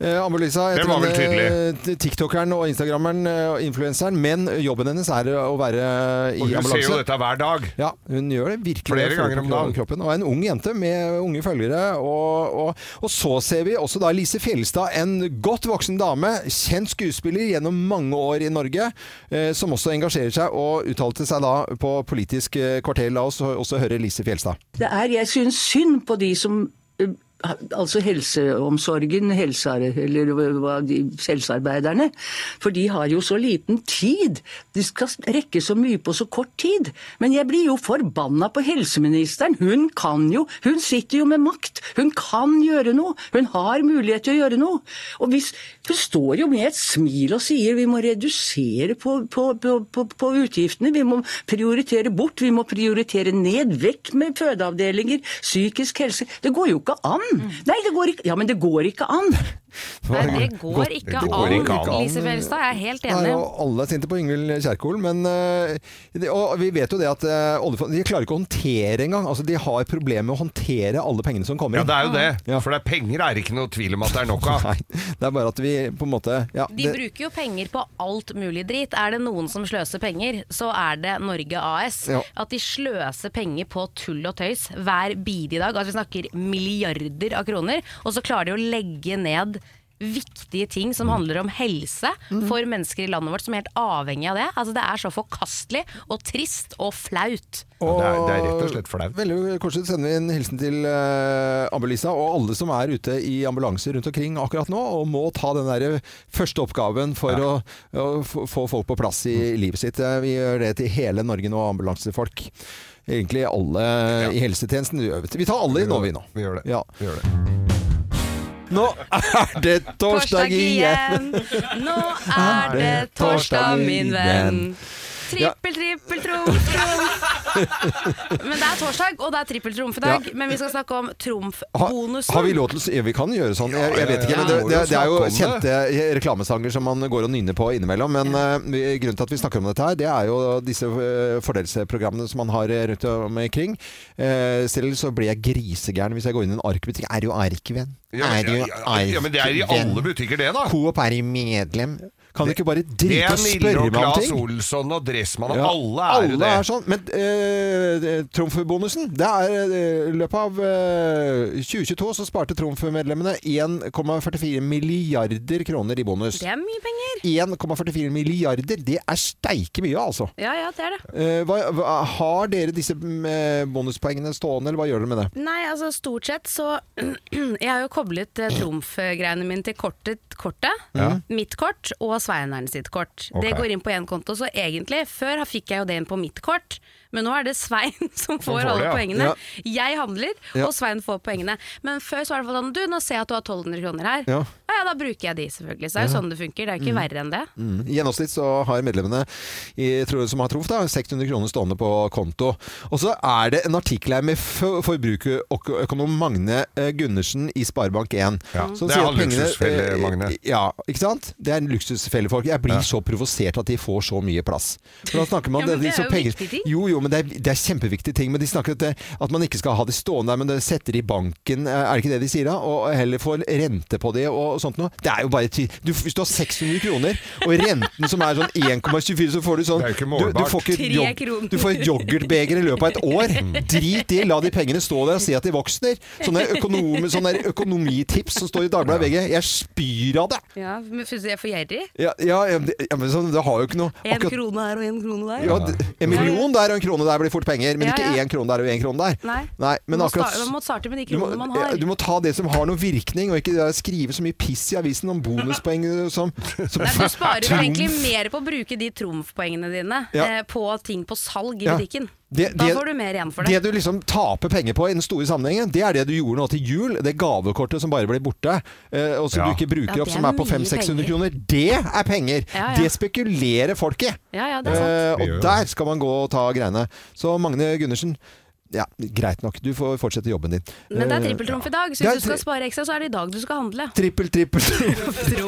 Eh, Anne-Lisa Den var vel heter tiktokeren og instagrammeren eh, og influenseren, men jobben hennes er å være i Og hun ambulanse. ser jo dette hver dag. Ja, hun gjør det virkelig. Flere ganger om dagen. Kroppen. Og en ung jente med unge følgere. Og, og, og så ser vi også da Lise Fjelstad, en godt voksen dame, kjent skuespiller gjennom mange år i Norge, eh, som også engasjerer seg og uttalte seg da på Politisk eh, kvarter. La oss også høre Lise Fjelstad. Det er, jeg syns synd på de som eh, Altså helseomsorgen, helse, eller helsearbeiderne. For de har jo så liten tid. De skal rekke så mye på så kort tid. Men jeg blir jo forbanna på helseministeren. Hun kan jo Hun sitter jo med makt. Hun kan gjøre noe. Hun har mulighet til å gjøre noe. Og hvis, Hun står jo med et smil og sier vi må redusere på, på, på, på utgiftene. Vi må prioritere bort. Vi må prioritere ned. Vekk med fødeavdelinger. Psykisk helse. Det går jo ikke an. Nei, det går ikke Ja, men det går ikke an. Nei, det går ikke Det går ikke an, an. Lise Felstad. Jeg er helt Nei, enig. og alle er sinte på Yngvild Kjerkol, men eh, Og vi vet jo det at eh, oljefondet De klarer ikke å håndtere engang. Altså, de har problemer med å håndtere alle pengene som kommer Ja, det er jo det. For det er penger er ikke noe tvil om at det er nok av. Nei, det er bare at vi på en måte ja, De det, bruker jo penger på alt mulig drit. Er det noen som sløser penger, så er det Norge AS. Ja. At de sløser penger på tull og tøys hver bidige dag. Altså vi snakker milliarder av kroner. Og så klarer de å legge ned viktige ting som handler om helse for mennesker i landet vårt som er helt avhengig av det. Altså Det er så forkastelig og trist og flaut. Det er, det er rett og slett flaut. Veldig koselig. sender vi en hilsen til uh, Ambulisa og alle som er ute i ambulanser rundt omkring akkurat nå, og må ta den der første oppgaven for å, å få folk på plass i livet sitt. Eh, Vi gjør det til hele Norge nå, ambulansefolk. Egentlig alle i helsetjenesten. Vi tar alle i nå, vi nå. Vi gjør det. Ja. Vi gjør det. Nå er det torsdag igjen! Nå er det torsdag, min venn. Trippel, trippel, trumf, trumf. Men det er torsdag, og det er trippel trumf i dag. Ja. Men vi skal snakke om Ha, trumfbonusen. har vi lov til å si ja, Vi kan gjøre sånn. Jeg, jeg vet ikke, men det, det, det er jo kjente reklamesanger som man går og nynner på innimellom. Men uh, grunnen til at vi snakker om dette her, det er jo disse eh, fordelsprogrammene som man har rundt omkring. Uh, selv så blir jeg grisegæren hvis jeg går inn i en arkbutikk. Er jo arkvenn? Ja, Er jo ja, ja, ja, men det er i alle butikker det, da. Coop er i medlem. Kan du ikke bare Det drite er og spørre meg om ting? Claes ting? Olsson og Dressmann og Ja, alle er jo det. er sånn. Men uh, trumfbonusen Det er eh, I løpet av uh, 2022 så sparte Trumf-medlemmene 1,44 milliarder kroner i bonus. Det er mye penger. 1,44 milliarder, det er steike mye, altså. Ja, ja, det er det. Uh, hva, hva, har dere disse eh, bonuspoengene stående, eller hva gjør dere med det? Nei, altså stort sett så Jeg har jo koblet eh, trumfgreiene mine til kortet, kortet. Ja. Mitt kort og Sveineren sitt kort. Det Ok. går inn på én konto. Så egentlig, før fikk jeg jo det inn på mitt kort. Men nå er det Svein som får, får alle ja. poengene. Ja. Jeg handler, Ja. og Svein får poengene. Men før så var det sånn Du, nå ser jeg at du har 1200 kroner her. Ja. Ja, da bruker jeg de, selvfølgelig. Så det er jo Ja. sånn det funker. Det er jo ikke Mm. verre enn det. Mm. I gjennomsnitt så har medlemmene i, tror jeg, som har truffet, 600 kroner stående på konto. Og så er det en artikkel her med for- forbrukerøkonom Magne eh, Gundersen i Sparebank1. Ja, det er en han luksusfelle, eh, Magne. Ja, ikke sant? Det er en luksusfelle, folk. Jeg blir så provosert at de får så mye plass. For da snakker man Ja, men det det er jo penger- viktige ting. Jo, jo, men det er, det er kjempeviktige ting. Men de snakker at, det, at man ikke skal ha det stående der, men det setter i banken. eh, Er det ikke det de sier da? Og heller får rente på det og sånt noe. Det er jo bare du, Hvis du har 600 kroner, og renten som er sånn 1,24, så får du sånn Det er ikke du, du målbart. får ikke jog- du får et yoghurtbeger i løpet av et år. Drit i, la de pengene stå der og si at de vokser. Sånne, økonom, sånne økonomitips som står i Dagbladet VG. Jeg spyr av det! Ja, men Syns du jeg er for gjerrig? Ja, ja, ja, det, ja men sånn, det har jo ikke noe Én krone her og én krone der. ja, En million der og en krone der blir fort penger, men Ja, ikke én krone der og én krone der. Nei. men akkurat man må starte med de kronene man har. du må ta det som har noe virkning, og ikke skrive så mye piss i avisen om bonuspoeng som, som Nei, du sparer egentlig mer på å bruke de trumfpoengene dine Ja. eh, på ting på salg i Ja. butikken. Det- da det- får du mer igjen for Det det. du liksom taper penger på i den store sammenhengen, det er det du gjorde nå til jul. Det gavekortet som bare blir borte, eh, og som Ja. du ikke bruker Ja, opp, som er er på 500-600 kroner. Det er penger! Ja, ja. Det spekulerer folk i. Ja, ja, det er sant. Eh, og der skal man gå og ta greiene. Så Magne Gundersen ja, greit nok. Du får fortsette jobben din. Men det er Eh, trippeltrumf i dag, så hvis du skal spare ekstra, så er det i dag du skal handle. Trippel, trippel Jeg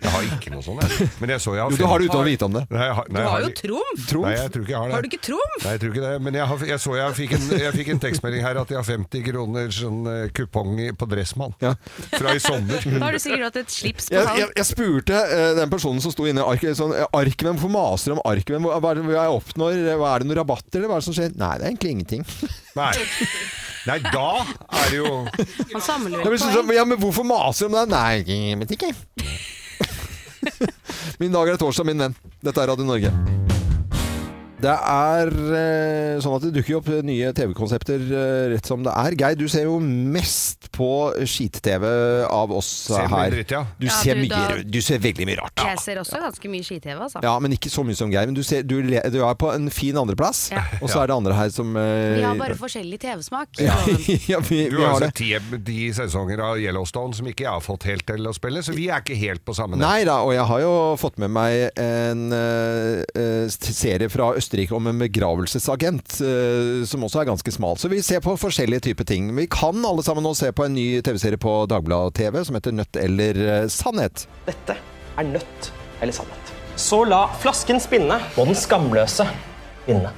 har ikke noe sånt. Jeg. Men jeg så jeg har Jo, du har det uten å vite om det. Nei, jeg har, nei, Du har jo trumf. Trumf? Nei, jeg tror ikke jeg har det. Har du ikke trumf? Nei, jeg tror ikke det. Men jeg, har, jeg så jeg fikk, en, jeg fikk en tekstmelding her at jeg har 50 kroner sånn eh, kupong på Dressmann. Fra i sommer. Da har du sikkert hatt et slips på Jeg, jeg, jeg spurte eh, den personen som sto inne i arket sånn, eh, Arkven, Hvorfor maser du om Arkven? Hva, hva er det jeg oppnår? Hva er det noen rabatter, eller hva er det som skjer? Nei, det er egentlig ingenting. Nei. Nei, da er det jo Han samler vel sånn, poeng. ja, men hvorfor maser du om det? Nei, jeg vet ikke. Min dag er torsdag, min venn. Dette er Radio Norge. Det er eh, sånn at det dukker opp nye TV-konsepter eh, rett som det er. Geir, du ser jo mest på skit-TV av oss Ser mye her. dritt, ja. Du, Ja, ser du, mye, da- du ser veldig mye rart. Jeg ser også ganske mye skit-TV, altså. Ja, men ikke så mye som Geir. Men du, ser, du, le- du er på en fin andreplass, Ja. og så er det andre her som eh, Vi har bare forskjellig TV-smak. ja, ja, vi, Du vi har har jo det. sett ti, de sesonger av Yellowstone som ikke jeg har fått helt til å spille, så vi er ikke helt på samme nett. Nei da, og jeg har jo fått med meg en eh, eh, serie fra Østerrike om en begravelsesagent, eh, som også er ganske smal. Så vi ser på forskjellige typer ting. Vi kan alle sammen nå se på en ny TV-serie på Dagbladet TV som heter Nødt eller eh, sannhet. Dette er nødt eller sannhet. Så la flasken spinne og den skamløse vinne.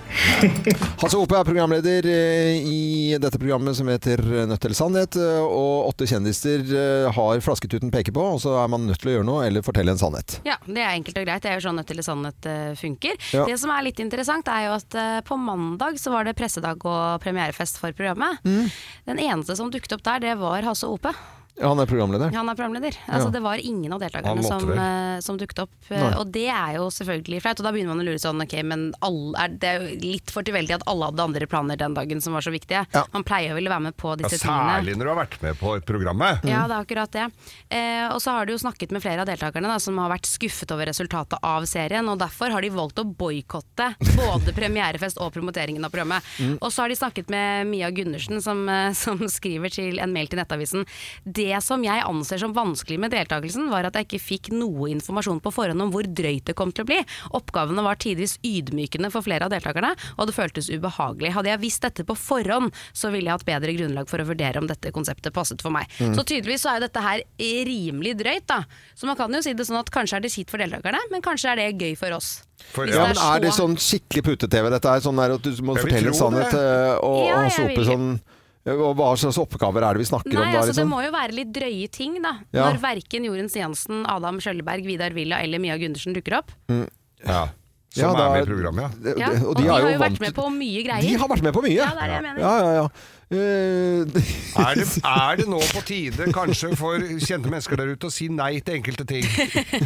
Hasse Hope er programleder eh, i dette programmet som heter Nødt eller sannhet, eh, og åtte kjendiser eh, har flasketuten peker på, og så er man nødt til å gjøre noe eller fortelle en sannhet. Ja, det er enkelt og greit. Det er jo sånn Nødt eller sannhet funker. Ja. Det som er litt interessant, er jo at på mandag så var det pressedag og premierefest for programmet. Mm. Den eneste som dukket opp der, det var Hasse Ope. Ja, han er programleder. Han er programleder. Altså, Ja. det var ingen av deltakerne som, eh, som dukket opp. eh, Nei. Og det er jo selvfølgelig flaut. Og da begynner man å lure sånn, ok, men alle, er det er jo litt for tilfeldig at alle hadde andre planer den dagen som var så viktige. Man pleier vel å være med på Ja, disse tingene. særlig når du har vært med på programmet. Mm. Ja, det er akkurat det. Uh, og så har du jo snakket med flere av deltakerne da, som har vært skuffet over resultatet av serien, og derfor har de valgt å boikotte både premierefest og promoteringen av programmet. Mm. Og så har de snakket med Mia Gundersen, som, uh, som skriver til en mail til Nettavisen. Det som jeg anser som vanskelig med deltakelsen, var at jeg ikke fikk noe informasjon på forhånd om hvor drøyt det kom til å bli. Oppgavene var tidvis ydmykende for flere av deltakerne, og det føltes ubehagelig. Hadde jeg visst dette på forhånd, så ville jeg hatt bedre grunnlag for å vurdere om dette konseptet passet for meg. Mm. Så tydeligvis så er jo dette her rimelig drøyt, da. Så man kan jo si det sånn at kanskje er det kjipt for deltakerne, men kanskje er det gøy for oss. For, ja, det men er er det sånn skikkelig pute-TV dette er? Sånn at du må fortelle sannhet eh, og, Ja, og sope sånn Hva slags oppgaver er det vi snakker Nei, om da? altså Det Liksom? må jo være litt drøye ting, da. Ja. Når verken Jorunn Stiansen, Adam Skjølberg, Vidar Villa eller Mia Gundersen dukker opp. Mm. Ja. Ja, Som da- er med i programmet, ja. ja. Og, de, og de, er har jo jo vært vant- med på mye greier. De har vært med på mye! Ja, det er det jeg mener. Ja, ja, ja. Eh, Er det, er det nå på tide kanskje for kjente mennesker der ute å si nei til enkelte ting?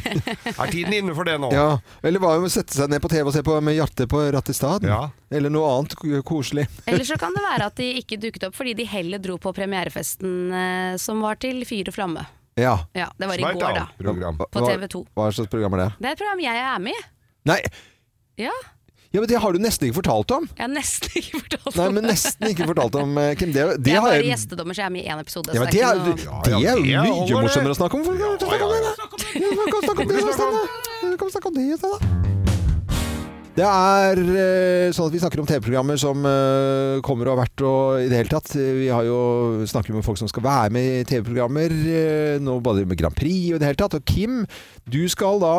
Er tiden inne for det nå? ja. Eller hva med å sette seg ned på TV og se på med hjertet på rattet i stad? Ja. Eller noe annet koselig. Eller så kan det være at de ikke dukket opp fordi de heller dro på premierefesten eh, som var til fyr og flamme. Ja. Ja, det var i går, da. program. På TV 2. Hva slags program er det? Det er et program jeg er med i. Nei, Ja, ja, men det har du nesten ikke fortalt om! jeg har nesten ikke fortalt om Nei, men nesten ikke fortalt om, eh, Kim. Det, det jeg er bare jeg gjestedommer, så jeg er med i én episode. ja, men det, er, ikke noe... det er jo mye morsommere å snakke om. Kom, det. Kom, snakk om det i stedet, det er eh, sånn at vi snakker om TV-programmer som eh, kommer og har vært og i det hele tatt. Vi har jo snakket med folk som skal være med i TV-programmer, eh, nå både med Grand Prix og i det hele tatt. Og Kim, du skal da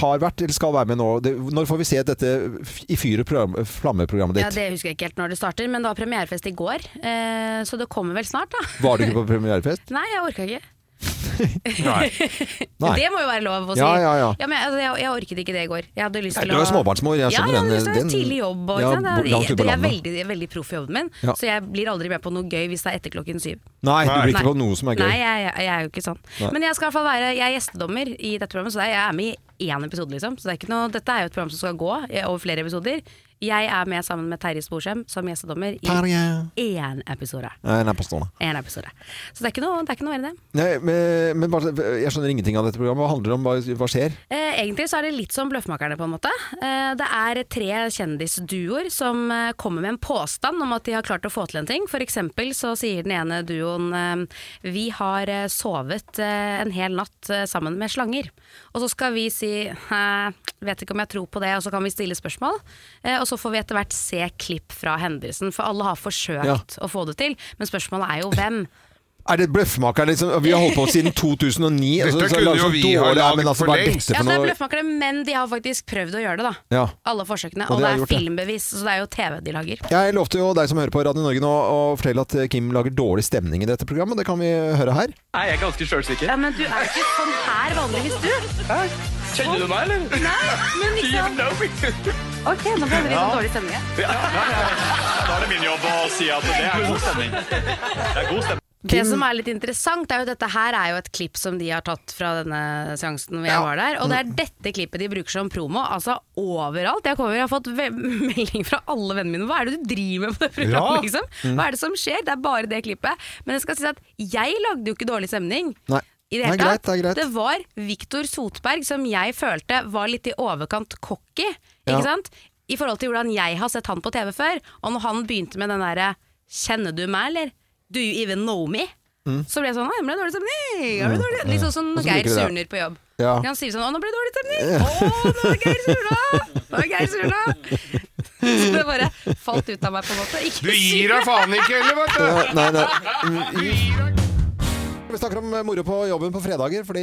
har vært, eller skal være med nå. Når får vi se dette i fyr og program- flamme-programmet Ja. Det husker jeg ikke helt når det starter, men det var premierefest i går. Så det kommer vel snart, da. Var du ikke på premierefest? Nei, jeg orka ikke. Nei. Nei. Det må jo være lov å si. Ja, ja, ja. men, altså, jeg, jeg orket ikke det i går. Jeg hadde lyst til å du er jo småbarnsmor, jeg skjønner ja, Ja, jeg den- tidlig jobb og Ja, langt Jeg, jeg, er veldig, veldig proff i jobben min, Ja. så jeg blir aldri med på noe gøy hvis det er etter klokken syv. Nei, du blir ikke på noe som er gøy. Nei, jeg, jeg, jeg er jo ikke sånn. Nei. Men jeg skal i hvert fall være Jeg er gjestedommer i dette programmet, så jeg er med i én episode, liksom. Så det er ikke noe, dette er jo et program som skal gå over flere episoder. Jeg er med sammen med Terje Sporsem som gjestedommer i Terje. én episode. En episode. En episode. Så det er ikke noe, det er ikke noe mer enn det. Nei, men, men bare, jeg skjønner ingenting av dette programmet. Hva handler det om? Hva, hva skjer? Eh, egentlig så er det litt som Bløffmakerne, på en måte. Eh, det er tre kjendisduoer som eh, kommer med en påstand om at de har klart å få til en ting. For eksempel så sier den ene duoen eh, vi har eh, sovet eh, en hel natt sammen med slanger. Og så skal vi si «Hæ, vet ikke om jeg tror på det, og så kan vi stille spørsmål. Eh, og så får vi etter hvert se klipp fra hendelsen, for alle har forsøkt Ja. å få det til. Men spørsmålet er jo hvem. Er det bløffmaker, liksom? Vi har holdt på siden 2009. Dette altså, så kunne jo vi ha laget altså, for lengst. Ja, det er bløffmakere, men de har faktisk prøvd å gjøre det, da. Ja. Alle forsøkene. Og Og, det er filmbevis, det. så det er jo TV de lager. Jeg lovte jo deg som hører på Radio Norge nå å fortelle at Kim lager dårlig stemning i dette programmet. Det kan vi høre her. Nei, jeg er ganske sjølsikker. Ja, men du er ikke sånn her vanligvis, du. Kjenner du meg, eller? Nei, men liksom? Ok, nå ble det litt Ja. sånn dårlig stemning. her. Ja, ja, ja. Da er det min jobb å si at det er god stemning. Det er god stemning. Det som er litt interessant, er jo at dette her er jo et klipp som de har tatt fra denne seansen hvor jeg var der. Og det er dette klippet de bruker som promo. Altså overalt. Jeg, kommer, jeg har fått melding fra alle vennene mine. Hva er det du driver med på det programmet, Ja. liksom? Mm. Hva er det som skjer? Det er bare det klippet. Men jeg skal si at jeg lagde jo ikke dårlig stemning. Nei. Det Nei, greit, det greit. det var Viktor Sotberg som jeg følte var litt i overkant cocky. Ja. Ikke sant? I forhold til hvordan jeg har sett han på TV før. Og når han begynte med den derre 'Kjenner du meg, eller? Do you even know me?' Mm. Så ble jeg sånn 'Å, nå ble det dårlig stemning'. Nå ble det dårlig. Litt sånn som når Geir surner på jobb. Ja. Han sier sånn 'Å, nå ble det dårlig stemning'. Å, nå er Geir surna! Nå er Geir surna! Så det bare falt ut av meg, på en måte. Ikke Du gir deg faen ikke, heller, vet du? Nei, nei. Mm, Vi snakker om moro på jobben på fredager, fordi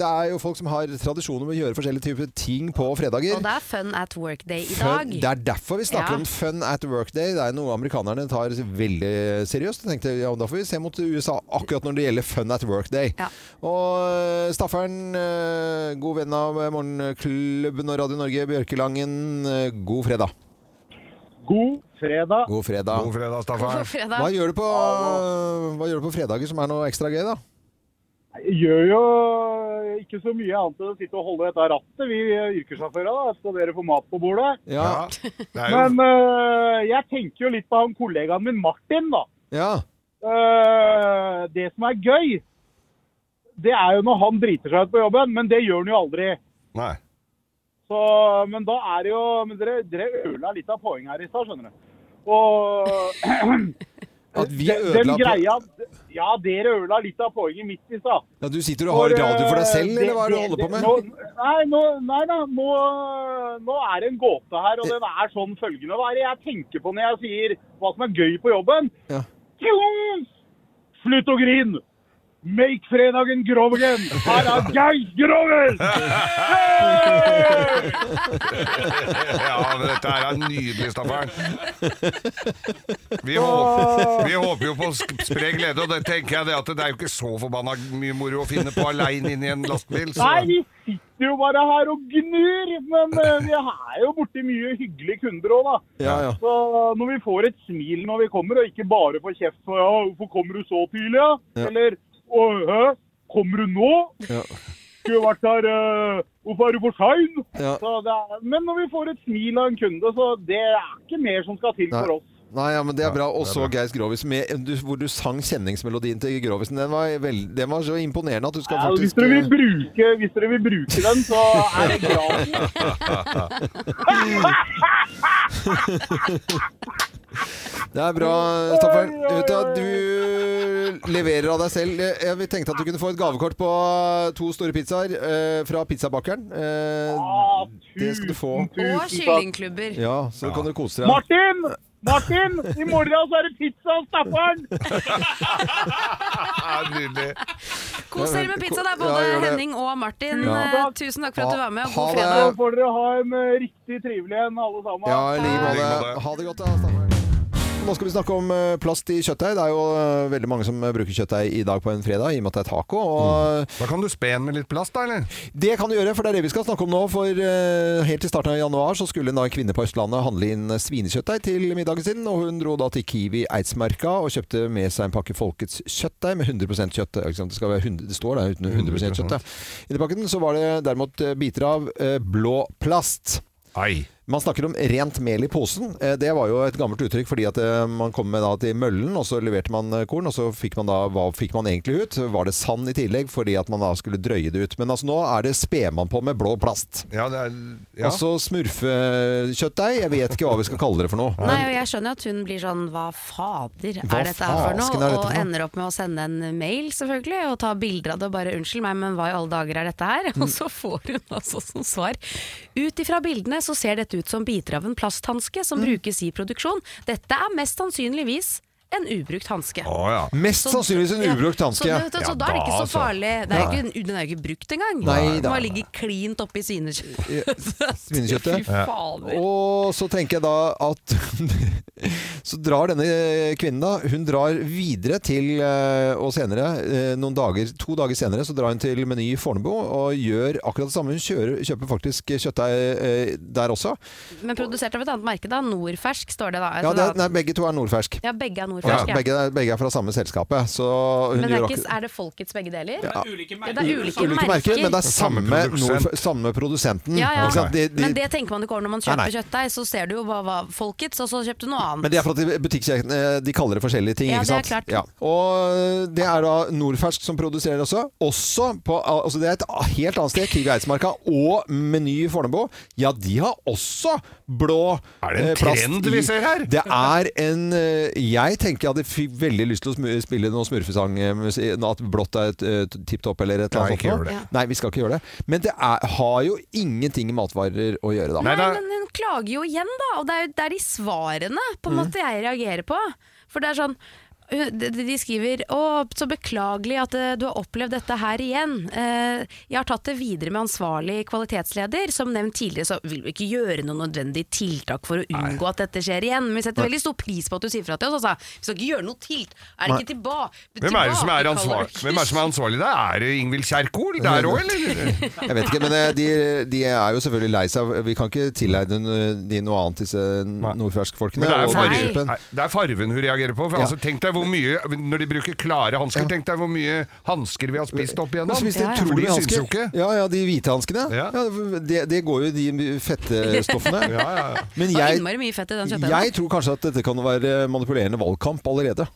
det er jo folk som har tradisjoner med å gjøre forskjellige typer ting på fredager. Og det er Fun at Work Day i Fun, dag. det er derfor vi snakker Ja. om Fun at Work Day. Det er noe amerikanerne tar veldig seriøst. Jeg tenkte, ja, Da får vi se mot USA akkurat når det gjelder Fun at Work Day. Og eh, Staffern, eh, god venn av Morgenklubben og Radio Norge, Bjørkelangen, eh, god fredag. God fredag. God fredag. God fredag, Staffan. God fredag. Hva gjør, du på, hva gjør du på fredager som er noe ekstra gøy, da? Jeg gjør jo ikke så mye annet enn å sitte og holde dette rattet, vi yrkessjåfører. Skal dere få mat på bordet? Ja. Men uh, jeg tenker jo litt på han kollegaen min Martin, da. Ja. Uh, det som er gøy, det er jo når han driter seg ut på jobben, men det gjør han jo aldri. Nei. Så, men da er det jo men Dere, dere ødela litt av poenget her i stad, skjønner du. Og At vi ødela greia Ja, dere ødela litt av poenget mitt i stad. Ja, du sitter og har radio for deg selv, det, eller hva er det du holder på med? Nå, nei, nå, nei da, nå, nå er det en gåte her, og den er sånn følgende. Hva er det jeg tenker på når jeg sier hva som er gøy på jobben? Ja. Slutt å grine! Make fredagen grov again! Her er Geir Groven! ja, men dette her er nydelig, Staffan. Vi håper, vi håper jo på sk- spre glede, og det tenker jeg det at det er jo ikke så forbanna mye moro å finne på aleine inni en lastebil. Så. Nei, vi sitter jo bare her og gnur, men eh, vi er jo borti mye hyggelige kunder òg, da. Ja, ja. Så når vi får et smil når vi kommer, og ikke bare får kjeft for ja, 'hvorfor kommer du så tidlig', ja? Ja. Eller «Å, 'hæ, kommer du nå'? Ja. Skulle vært her eh, 'Hvorfor er du for sein?' Ja. Men når vi får et smil av en kunde, så det er ikke mer som skal til Nei. for oss. Nei, ja, men det er bra. Og så. Geis Grovis, med, du, hvor du sang kjenningsmelodien til Grovisen. Den var, veld, den var så imponerende at du skal Ja, hvis, faktisk eh, dere vil bruke, hvis dere vil bruke den, så er det gratis. Det er bra, Staffan. Du, leverer av deg selv. Jeg vi tenkte at du kunne få et gavekort på to store pizzaer eh, fra pizzabakeren. Eh, det skal du få. Og kyllingklubber. Ja, så kan du kose deg. Martin! Martin! I morgen så er det pizza hos Staffan! Nydelig. Kos dere med pizza. Det er både ja. Henning og Martin. Ja. Eh, Tusen takk for at du var med, og god det. fredag. Så får dere ha en riktig trivelig en, alle sammen. Ja, i like måte. Ha det godt, da, Staffan. Nå skal vi snakke om eh, plast i kjøttdeig. Det er jo eh, veldig mange som eh, bruker kjøttdeig i dag på en fredag, i og med at det er taco. Og Da kan du spe den med litt plast, da, eller? Det kan du gjøre, for det er det vi skal snakke om nå. For helt til starten av januar så skulle en kvinne på Østlandet handle inn svinekjøttdeig til middagen sin. Og hun dro da til Kiwi Eidsmerka og kjøpte med seg en pakke Folkets kjøttdeig med 100 kjøtt. Det, skal være 100, det står der uten 100 kjøtt. Ja. I pakken så var det derimot biter av blå plast. Ai. Man snakker om rent mel i posen. Eh, Det var jo et gammelt uttrykk fordi at eh, man kom med da til møllen, og så leverte man eh, korn, og så fikk man da Hva fikk man egentlig ut? Var det sand i tillegg fordi at man da skulle drøye det ut? Men altså nå er det sper man på med blå plast. Ja, det er ja. Altså smurfekjøttdeig. Jeg vet ikke hva vi skal kalle det for noe. Nei, og jeg skjønner at hun blir sånn Hva fader Hva er dette her for noe? dette Og for noe? ender opp med å sende en mail, selvfølgelig, og ta bilder av det og bare 'unnskyld meg, men hva i alle dager er dette her?' Mm. Og så får hun altså som svar Ut ifra bildene så ser dette ut som biter av en plasthanske Mm. som brukes i produksjon. Dette er mest sannsynligvis en ubrukt hanske. Mest sannsynligvis en ja, ubrukt hanske. Så, det- så da er det ikke så altså. farlig. Det er ikke, den er jo ikke brukt engang. Nei Den da. har ligget klint oppi svinekjøttet. Svinekjøttet. Og så tenker jeg da at Så drar denne kvinnen da Hun drar videre til eh, Og senere, eh, noen dager, to dager senere, så drar hun til Meny i Fornebu og gjør akkurat det samme. Hun kjører, kjøper faktisk kjøttdeig eh, der også. Men produsert av et annet merke, da. Nordfersk står det da. Ja, det, nei, begge to er Nordfersk. ja begge er Ja, Nordfersk. Ja, begge, begge er fra samme selskapet. Så hun Men det er, ikke, er det folkets begge deler? Ja. Ja, det er ulike, ulike merker, men det er samme, Samme produsent. Samme produsenten. Ja, ja. Ikke? De, de, Men det tenker man ikke over når man kjøper nei. kjøttdeig. Så ser du jo hva var folkets, og så kjøpte du noe annet. Men det er for at butikkjedene de kaller det forskjellige ting. Ja, ikke det er klart. Ja. Og det er da Nordfersk som produserer også. Også på, altså det er et helt annet sted, Kiwi Eidsmarka og Meny i Fornebu. Ja, de har også blå Er det en eh, plast trend i- vi ser her? Det er en eh, Jeg tenker jeg hadde fikk veldig lyst til å spille noe smurfesang. eh, At blått er et uh, tipp topp eller et eller annet sånt. Nei, vi skal ikke gjøre det. Men det er, har jo ingenting med matvarer å gjøre, da. Nei, men hun klager jo igjen, da. Og det er jo det er de svarene på en Mm. måte jeg reagerer på. For det er sånn de skriver å, så beklagelig at eh, du har opplevd dette her igjen. Eh, jeg har tatt det videre med ansvarlig kvalitetsleder. Som nevnt tidligere så vil vi ikke gjøre noen nødvendig tiltak for å unngå at dette skjer igjen. Men vi setter Nei. veldig stor pris på at du sier fra til oss. Altså. Vi skal ikke gjøre noe tilt. Er det ikke tilbake? Hvem er det som er ansvarlig, Hvem er som er ansvarlig der? Er det Ingvild Kjerkol der òg, eller? Jeg vet ikke, men eh, de, de er jo selvfølgelig lei seg. Vi kan ikke tilegne de noe annet, disse nordferskfolkene. Men det er, Nei, det er farven hun reagerer på. For Ja. altså, tenk deg hvor mye Når de bruker klare hansker, tenk deg hvor mye hansker vi har spist opp igjennom. Men så hvis det er For utrolig de syns jo ikke. Ja, ja, de hvite hanskene. Ja. det, det går jo i de fettstoffene. Ja, ja, ja. Men jeg, fett jeg tror kanskje at dette kan være manipulerende valgkamp allerede.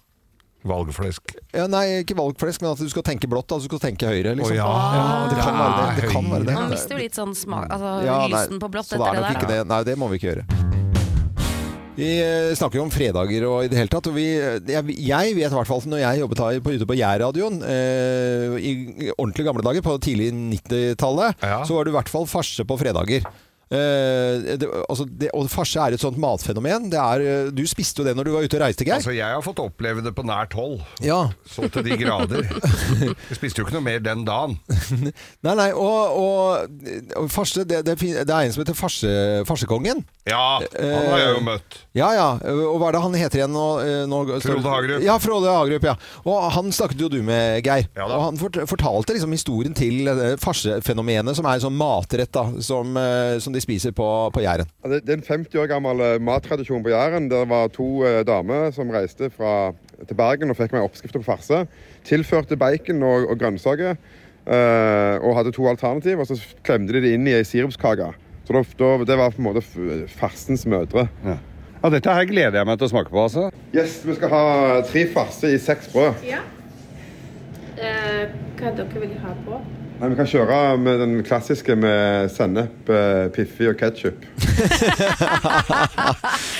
Valgflesk. Ja, nei, ikke valgflesk, men at du skal tenke blått. At du skal tenke høyre. Liksom. Oh, ja. det kan være det. det, kan være det. Man mister jo litt sånn smak, altså Ja, lysten på blått etter er det ikke der. det. Nei, det må vi ikke gjøre. Vi eh, snakker jo om fredager og i det hele tatt. Og vi, jeg, jeg vet i hvert fall når jeg jobbet her på, ute på Jærradioen eh, i ordentlig gamle dager, på tidlig 90-tallet, så var du i hvert fall farse på fredager. Eh, det, altså det, og farse er et sånt matfenomen. Det er, eh, du spiste jo det når du var ute og reiste, Geir. Altså, jeg har fått oppleve det på nært hold. Ja. Så til de grader. Jeg spiste jo ikke noe mer den dagen. Nei, nei, og, og, og farse, det, det, er en som heter farse, Farsekongen. Ja, han har jeg jo møtt. Ja, ja. Og hva er det han heter igjen nå? eh, nå Frode Hagerup. Ja, Frode Hagerup, ja. Og han snakket jo du med, Geir. og han fortalte liksom historien til eh, farsefenomenet, som er en sånn matrett da, som, eh, som de spiser på, på Jæren. Ja, Det det er en 50 år gammel eh, mattradisjon på Jæren. Det var to eh, damer som reiste fra, til Bergen og fikk meg oppskrifter på farse. Tilførte bacon og, og grønnsaker. Uh, og hadde to alternativ, og så klemte de det inn i ei sirupskake. Så da, da, det var på en måte farsens mødre. Ja, Dette her gleder jeg meg til å smake på. altså. Yes, Vi skal ha tre farse i seks brød. Ja. Uh, hva dere vil ha på? Nei, Vi kan kjøre med den klassiske med sennep, eh, Piffi og ketsjup.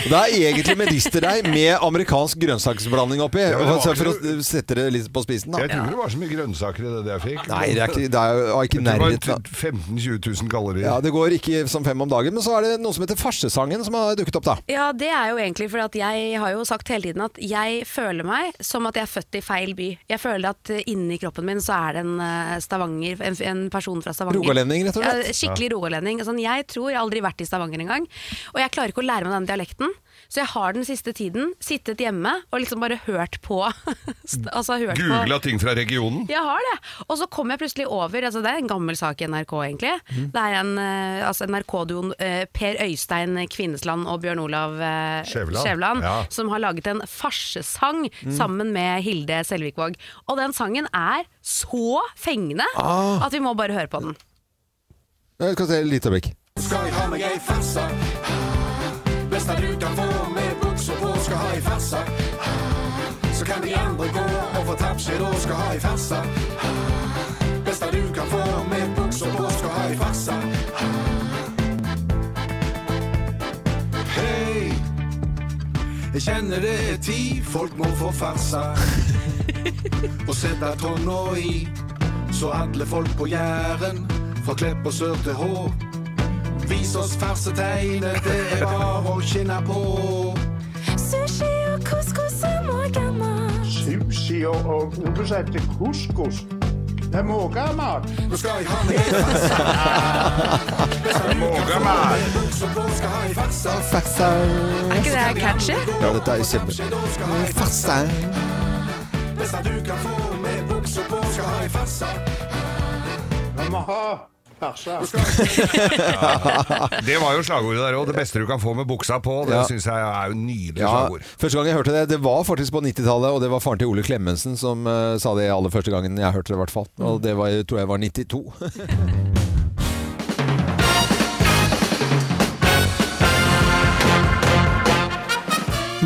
Det er egentlig medisterdeig med amerikansk grønnsaksblanding oppi. Ja, var for å sette det litt på spisen. Da. Jeg tror det var så mye grønnsaker i det jeg fikk. Nei, det er ikke, det er jo ikke nærheten. var 15 000-20 000 kalorier. Ja, Det går ikke som fem om dagen. Men så er det noe som heter farsesangen som har dukket opp, da. Ja, det er jo egentlig fordi at jeg har jo sagt hele tiden at jeg føler meg som at jeg er født i feil by. Jeg føler at eh, inni kroppen min så er det en eh, Stavanger, en, en person fra Stavanger. Rogalending, rett og slett. Ja, skikkelig rogalending. Sånn, jeg tror jeg har aldri vært i Stavanger engang. Og jeg klarer ikke å lære meg den dialekten. Så jeg har den siste tiden sittet hjemme og liksom bare hørt på. altså hørt Googla ting fra regionen. jeg har det. Og så kom jeg plutselig over altså Det er en gammel sak i NRK, egentlig. Mm. Det er en eh, altså NRK-duoen eh, Per Øystein Kvinnesland og Bjørn Olav Skjevland Skjæveland. Skjæveland Ja. som har laget en farsesang Mm. sammen med Hilde Selvikvåg. Og den sangen er så fengende Ah. at vi må bare høre på den. Jeg skal se et øyeblikk. Skal jeg ha meg ei farsa? Beste du kan få med byxor på, skal ha i farsa. Så kan de andre gå og få tappskjed og skal ha i farsa. Beste du kan få med byxor på, skal ha i farsa. Hei, jeg kjenner det er tid, folk må få farsa. Og sette tonna i, så alle folk på Jæren, fra Klepp og sør til Hå. Vis oss farsetegnet, det er bare å skinne på. Sushi og couscous og Sushi og, og heter couscous. Det er morgenmat. Nå skal jeg ha meg en farsa. Måkemat. Farsa. Er ikke det catchy? Ja, dette er kjempe... Farsa. Beste du kan få med bukser på, skal ha en farsa. Farsa. Det var jo slagordet der òg. Det beste du kan få med buksa på. Det Ja. syns jeg er jo nydelig Ja, slagord. første gang jeg hørte det, det var faktisk på 90-tallet, og det var faren til Ole Klemmensen som eh, sa det aller første gangen jeg hørte det, i hvert fall. Og det var, tror jeg var 92.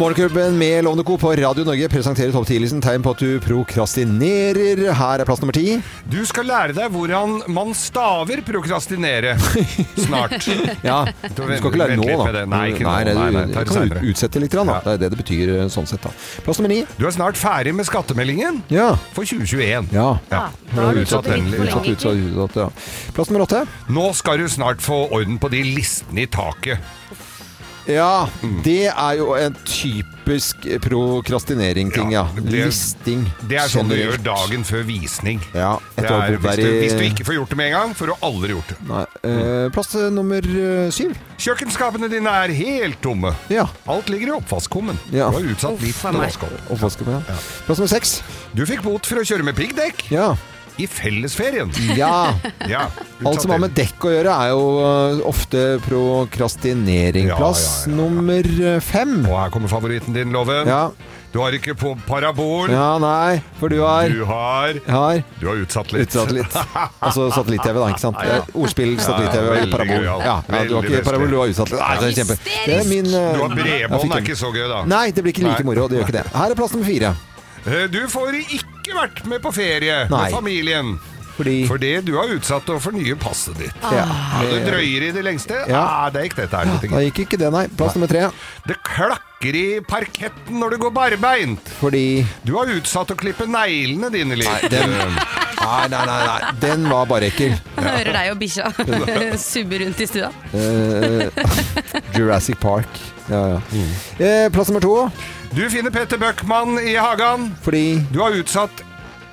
Morgenklubben med Lovende Co. på Radio Norge presenterer topp 10-listen tegn på at du prokrastinerer. Her er plass nummer ti. Du skal lære deg hvordan man staver prokrastinere snart. Ja, du skal ikke lære nå, da. Nei, ikke nå. Nei, Nei, nei, du det kan senere. utsette litt, da. Det er det det betyr eh, sånn sett. da. Plass nummer ni. Du er snart ferdig med skattemeldingen Ja. for 2021. Ja. Ja. Da har du utsatt den litt for lenge. Utsatt, utsatt, ja. Plass nummer åtte. Nå skal du snart få orden på de listene i taket. Ja, det er jo en typisk prokrastinering-ting, ja. det- Listing. Det er sånn du gjør dagen før visning. Ja, er, hvis, du, hvis du ikke får gjort det med en gang, får du aldri gjort det. Nei. Eh, plass nummer eh, syv. Kjøkkenskapene dine er helt tomme. Ja. Alt ligger i oppvaskkummen. Ja. Du har utsatt litt. Oppvaskkummen, ja. Plass nummer seks. Du fikk bot for å kjøre med piggdekk Ja. I fellesferien. Ja. ja Alt som har med dekk å gjøre, er jo eh, ofte prokrastinering. Ja, Plass ja, ja, nummer eh, fem. Og her kommer favoritten din, Loven. Ja. Du har ikke på parabol. Ja, nei, for du har Du har Har Du har utsatt litt. utsatt litt. Altså satellitt-TV, da, ikke sant? Ja, ja. Eh, Ordspill, Ja, satellitt-TV og parabol. Ja, ja, du har ikke parabol, du har utsatt litt. Nei, det er kjempe. Det er min, uh, Du har bredbånd, det er ikke så gøy, da. Nei, det blir ikke like Nei. moro. Det gjør ikke det. Her er plass nummer fire. Eh, Du får ikke vært med på ferie Nei. med familien. Fordi Fordi du har utsatt å fornye passet ditt. Ja. Ja, du drøyer i det lengste. Ja. Ah, det gikk dette her. Da gikk ikke det, nei. Plass nummer tre. Det klakker i parketten når du går barbeint. Fordi Du har utsatt å klippe neglene dine litt. Nei, den, nei, nei, nei, nei. Den var bare ekkel. Hører deg og bikkja subbe rundt i stua. Uh, Jurassic Park. Ja, ja. Eh, plass nummer to. Du finner Petter Bøckmann i hagen. Fordi Du har utsatt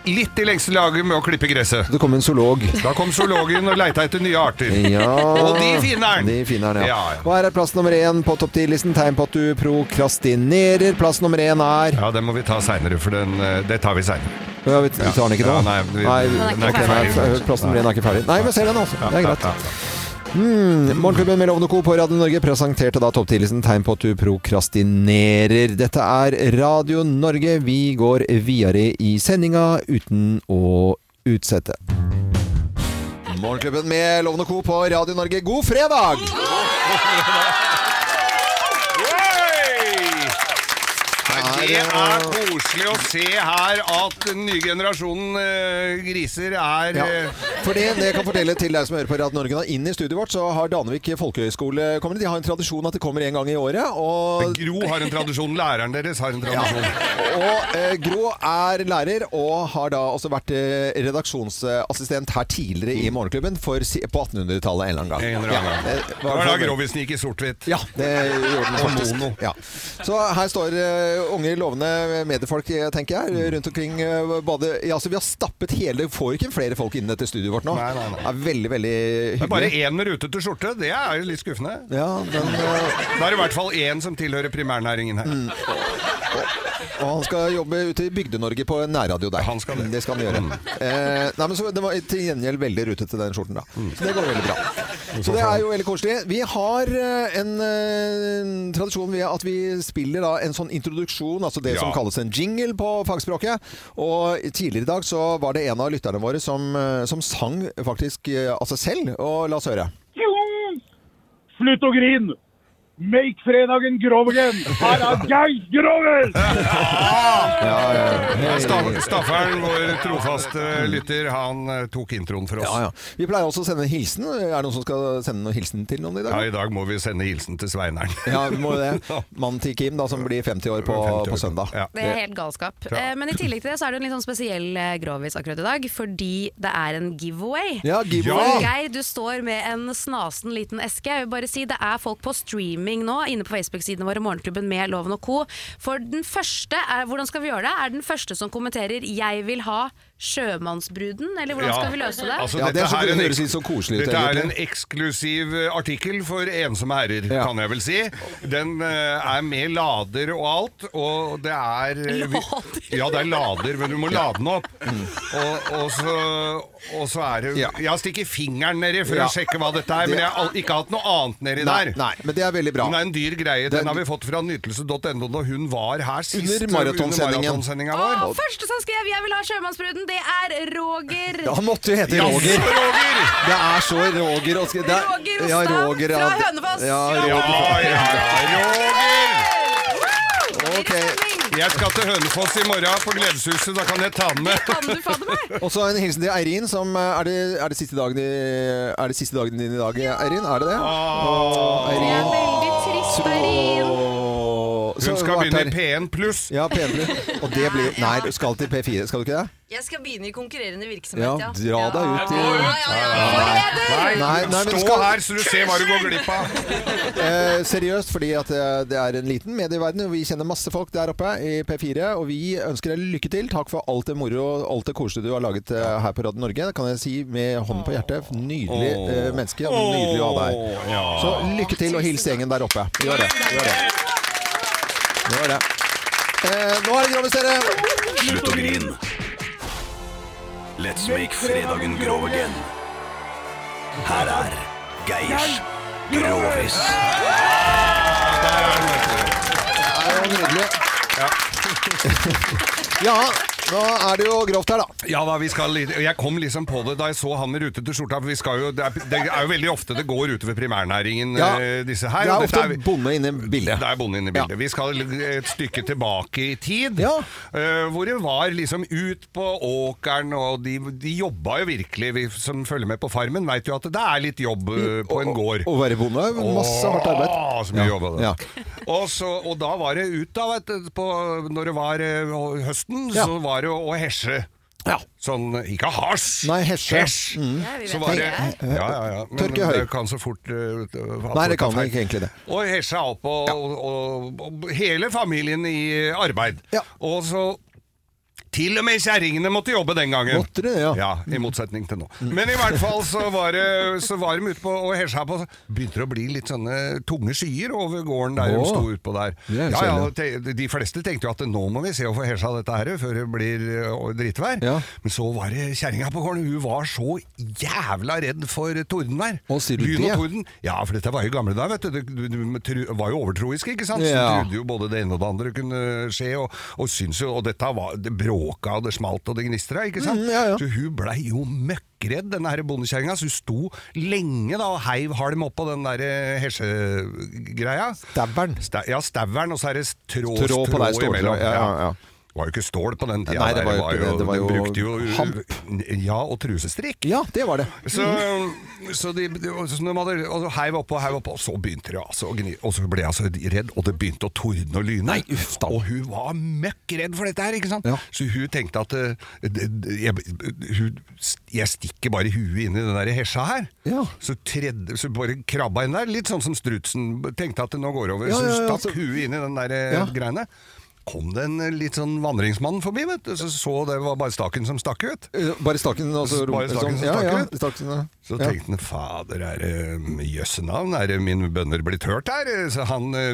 litt i lengste laget med å klippe gresset. det kom en zoolog. Da kom zoologen og leita etter nye arter. Ja. Og de finner den! De finner den, ja. Ja, ja. Og her er plass nummer én på topp ti-listen. Tegn på at du prokrastinerer. Plass nummer én er Ja, den må vi ta seinere, for den, eh, det tar vi seinere. ja, vi tar den ikke nå? Ja, nei, vi- Den er ikke ok, ferdig. Plass nummer én er ikke ferdig. Nei, vi ser den, altså. Det er greit. Mm, Morgenklubben med Lovende Co. på Radio Norge presenterte da topptidelsen tegn på at du prokrastinerer. Dette er Radio Norge. Vi går videre i sendinga uten å utsette. Morgenklubben med Lovende Co. på Radio Norge. God fredag! Nei, Det er koselig å se her at den nye generasjonen eh, griser er Ja. eh, For det, det jeg kan fortelle til deg som hører på Radio Norge nå, inn i studioet vårt, så har Danevik folkehøgskole kommet. De har en tradisjon at det kommer en gang i året. Og, Gro har en tradisjon, læreren deres har en tradisjon. og eh, Gro er lærer og har da også vært eh, redaksjonsassistent her tidligere i Morgenklubben for, si- på 1800-tallet en eller annen gang. En eller annen gang. Ja, Det var da Grovisen gikk i sort-hvitt. Ja, det gjorde den Og faktisk. mono. Ja. Så her står uh, unge, lovende mediefolk, eh, tenker jeg, rundt omkring. Bade. både, ja, altså, vi har stappet hele Får ikke flere folk inn til studioet vårt nå. Nei, nei, nei. Det er veldig, veldig Det er bare én med rutete skjorte. Det er jo litt skuffende. Ja, den, eh, Da er det i hvert fall én som tilhører primærnæringen her. Mm. og han skal jobbe ute i Bygde-Norge på nærradio der. Han skal det. det skal han gjøre. Eh, nei, men så, det var til gjengjeld veldig rutete, den skjorten. da. Mm. Så det går veldig bra. Så det er jo veldig koselig. Vi har en, en eh, tradisjon ved at vi spiller da en sånn introduksjon, altså det Ja. som kalles en jingle på fagspråket. Og tidligere i dag så var det en av lytterne våre som, eh, som sang faktisk av altså seg selv. Og la oss høre. Slutt å grine! Make fredagen grov again! Her er Geir Groven! Ja, ja, Ja, Staff- Stafferen, vår trofaste lytter, han eh, tok introen for oss. Ja, ja. Vi pleier også å sende en hilsen. Er det noen som skal sende noen hilsen til noen i dag? Ja, I dag må vi sende hilsen til Sveineren. Ja, vi må jo det. Mannen til Kim, da, som blir 50 år på, 50 år. på søndag. Ja. Det er helt galskap. Ja. Eh, Men i tillegg til det så er det en litt sånn spesiell eh, grovis akkurat i dag, fordi det er en giveaway. Ja, giveaway. Ja. Geir, du står med en snasen liten eske. Jeg vil bare si det er folk på streaming stemming nå inne på Facebook-sidene våre, Morgenklubben med Loven og co. For den første, er, hvordan skal vi gjøre det? Er den første som kommenterer 'jeg vil ha sjømannsbruden', eller hvordan skal vi løse det? Altså, Ja, det dette er det en høres så koselig Dette er en eksklusiv eh, artikkel for ensomme herrer, kan jeg vel si. Den uh, er med lader og alt, og det er eh, vi- Ja, det er lader, men du må lade den opp. Og, og, så, og så er det Jeg har stikket fingeren nedi for Ja. å sjekke hva dette er, men jeg har ikke hatt noe annet nedi Nei, der. nei, men det er veldig bra. Den er en dyr greie. Den har vi fått fra nytelse.no da hun var her sist. Under maratonsendingen. maratonsendinga vår. Å, første som skrev 'jeg vil ha sjømannsbruden', det er Roger. Ja, Han måtte jo hete Ja, Roger. Roger! Det er så Roger å skrive det er- Roger ja, Ostad Roger, fra ja, Hønefoss. Ja, Ja, Roger. ja, Roger! Ok. Jeg skal til Hønefoss i morgen på Gledeshuset. Da kan jeg ta den med. Kan du fader meg? Og så en hilsen til Eirin, som Er det, er det siste dagen i, Er det siste dagen din i dag, Eirin? Er det det? Åh, Det er veldig trist, Eirin. Hun skal begynne i P1 pluss. Ja, P1 pluss. Og det blir Nei, du skal til P4, skal du ikke det? Jeg skal begynne i konkurrerende virksomhet, Ja, dra deg ut i Nei, Nei, nei, stå skal- her så du ser hva du går glipp av. Eh, seriøst, fordi at eh, det er en liten medieverden. og Vi kjenner masse folk der oppe i P4. Og vi ønsker deg lykke til. Takk for alt det moro og alt det koselige du har laget eh, her på Radio Norge. Det kan jeg si med hånden på hjertet. Nydelig eh, menneske. Og nydelig å ha deg her. Så lykke til, og hils gjengen der oppe. Gjør det. Gjør det. Gjør det. Eh, nå er det Grovmestere! Slutt å grine. Let's make fredagen grov again. Her er Geirs Grovis. Det er jo nydelig. Ja, nå er det jo grovt her, da. Ja da, vi skal Jeg kom liksom på det da jeg så han med rutete skjorta. for Vi skal jo, det, er, det er jo veldig ofte det går utover primærnæringen, Ja. eh, disse her. Det er ofte er, bonde inne i bildet. Det er bonde inne i bildet. Vi skal et stykke tilbake i tid, eh, hvor det var liksom ut på åkeren, og de, de jobba jo virkelig. Vi som følger med på Farmen, veit jo at det er litt jobb uh, på en gård. Å være bonde er masse hardt arbeid. Å, så mye Ja, jobb av det. ja. Og, så, og da var det ut da, vet du, på, når det var uh, høsten, Ja. så var det å, hesje. Ja. Sånn, ikke hasj. Nei, hesje. Hesj. Mm. Ja, Så var det, ja, ja, ja. Men Tørke høy. det kan så fort uh, Nei, det kan ikke egentlig det. Og hesja opp, og, og, og, hele familien i arbeid. Og så til og med kjerringene måtte jobbe den gangen. Måtte det, ja. Ja, I motsetning til nå. Men i hvert fall så var, det, så var de ute på og hesja på. Begynte å bli litt sånne tunge skyer over gården der de Åh. sto utpå der. Er Ja, ja, te- De fleste tenkte jo at nå må vi se å få hesja dette her før det blir øh, dritvær. Men så var det kjerringa på gården. Hun var så jævla redd for tordenvær. Lyn det? og torden. Ja, for dette var jo gamle dager, vet du. Du, du, du var jo overtroisk, ikke sant? Så Ja. trodde jo både det ene og det andre kunne skje, og, og syns jo Og dette var Det bråka, og det smalt, og det gnistra, ikke sant? Mm, ja, ja. Så hun blei jo møkkredd, denne her bondekjerringa. Så hun sto lenge da og heiv halm oppå den der eh, hesjegreia. Stavern. Sta ja, stavern, og så er det tråd, Trå på deg, imellom. ja, ja, ja. Det var jo ikke stål på den tida. Nei, det var jo ikke det. Var jo brukte jo hamp. Ja, og trusestrikk. Ja, det var det. Så, så de, de så de hadde, og heiv oppå, heiv oppå, og så begynte det altså å gni, og så ble jeg så redd, og det begynte å tordne og lyne. Og hun var møkk redd for dette her, ikke sant? Så hun tenkte at eh, jeg, jeg stikker bare huet inn i den der hesja her. Så, tredde, så bare krabba inn der, litt sånn som strutsen tenkte at det nå går over. Ja, så hun ja, stakk så- huet inn i den der eh, Ja. greiene. Kom det en eh, litt sånn vandringsmann forbi, vet du, så så det var bare staken som stakk ut. Eh, Bare staken altså, Bare staken som ja, stakk ja, ut. staken, ja. Så tenkte han fader, er det jøssenavn, er det min bønner blitt hørt her? Så han eh,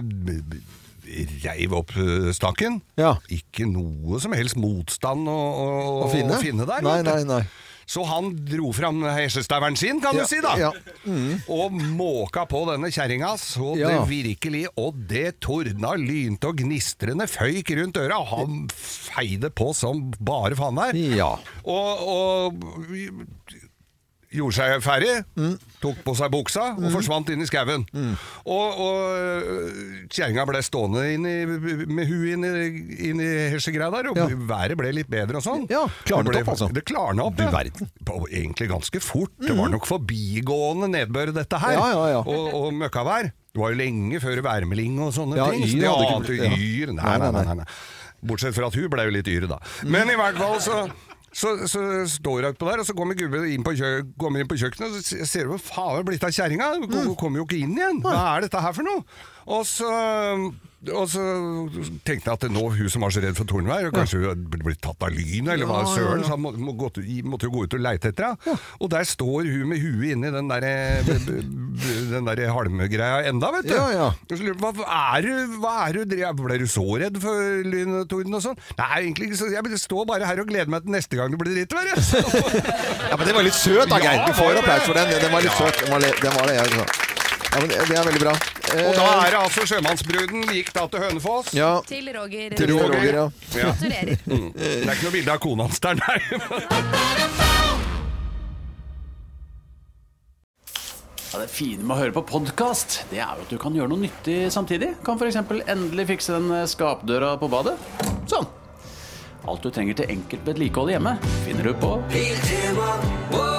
reiv opp staken. Ja. Ikke noe som helst motstand å, å, Å finne? der. Nei, nei, nei. Så han dro fram hesjestaveren sin, kan du si, da. Mm. Og måka på denne kjerringa så det virkelig Og det tordna, lynte og gnistrende føyk rundt øra. Han feide på som bare faen der. Ja. Og, og gjorde seg ferdig, tok på seg buksa og forsvant inn i skauen. Og, og kjerringa ble stående inn i, med huet inn i, inn i hesjegreia der, og været ble litt bedre og sånn. klarnet Det ble- opp, altså. Det klarna opp, ja. verden. Egentlig ganske fort. Det var nok forbigående nedbør, dette her. Ja, ja, ja. Og, og møkkavær. Det var jo lenge før værmelding og sånne Ja, ting. Yr de ante ja. Yr. Nei, Nei, nei, nei, nei, nei, nei. Bortsett fra at hun ble jo litt yr, da. Men i hvert fall så Så, så står hun på der, og så kommer gubben inn på, inn på kjøkkenet, og så ser du hva faen er blitt av kjerringa? Hun kommer jo ikke inn igjen. Hva er dette her for noe? Og så, og så tenkte jeg at nå hun som var så redd for tordenvær, kanskje hun hadde blitt tatt av lynet, eller hva søren, så han må, må gått, måtte jo gå ut og leite etter henne. Og der står hun med huet inni den der, den der halmgreia enda, vet du. Ja, ja. Og så lurer jeg Hva er du, hva er du Ble du så redd for lyn og torden og sånn? Nei, egentlig ikke så. Jeg står bare her og gleder meg til neste gang det blir drittvær. jeg. Ja, men det var litt søt da, Geir. Du får applaus for den. Den var litt søt. Den var, det, den var det, ja. Ja, men det er veldig bra. Og da er det altså sjømannsbruden gikk da til Hønefoss. Ja. Til Roger. Til Roger, ja. Gratulerer. Mm. Det er ikke noe bilde av kona hans der, nei. Ja, det fine med å høre på podkast, det er jo at du kan gjøre noe nyttig samtidig. Kan f.eks. endelig fikse den eh, skapdøra på badet. Sånn. Alt du trenger til enkelt vedlikehold hjemme, finner du på Biltema, wow.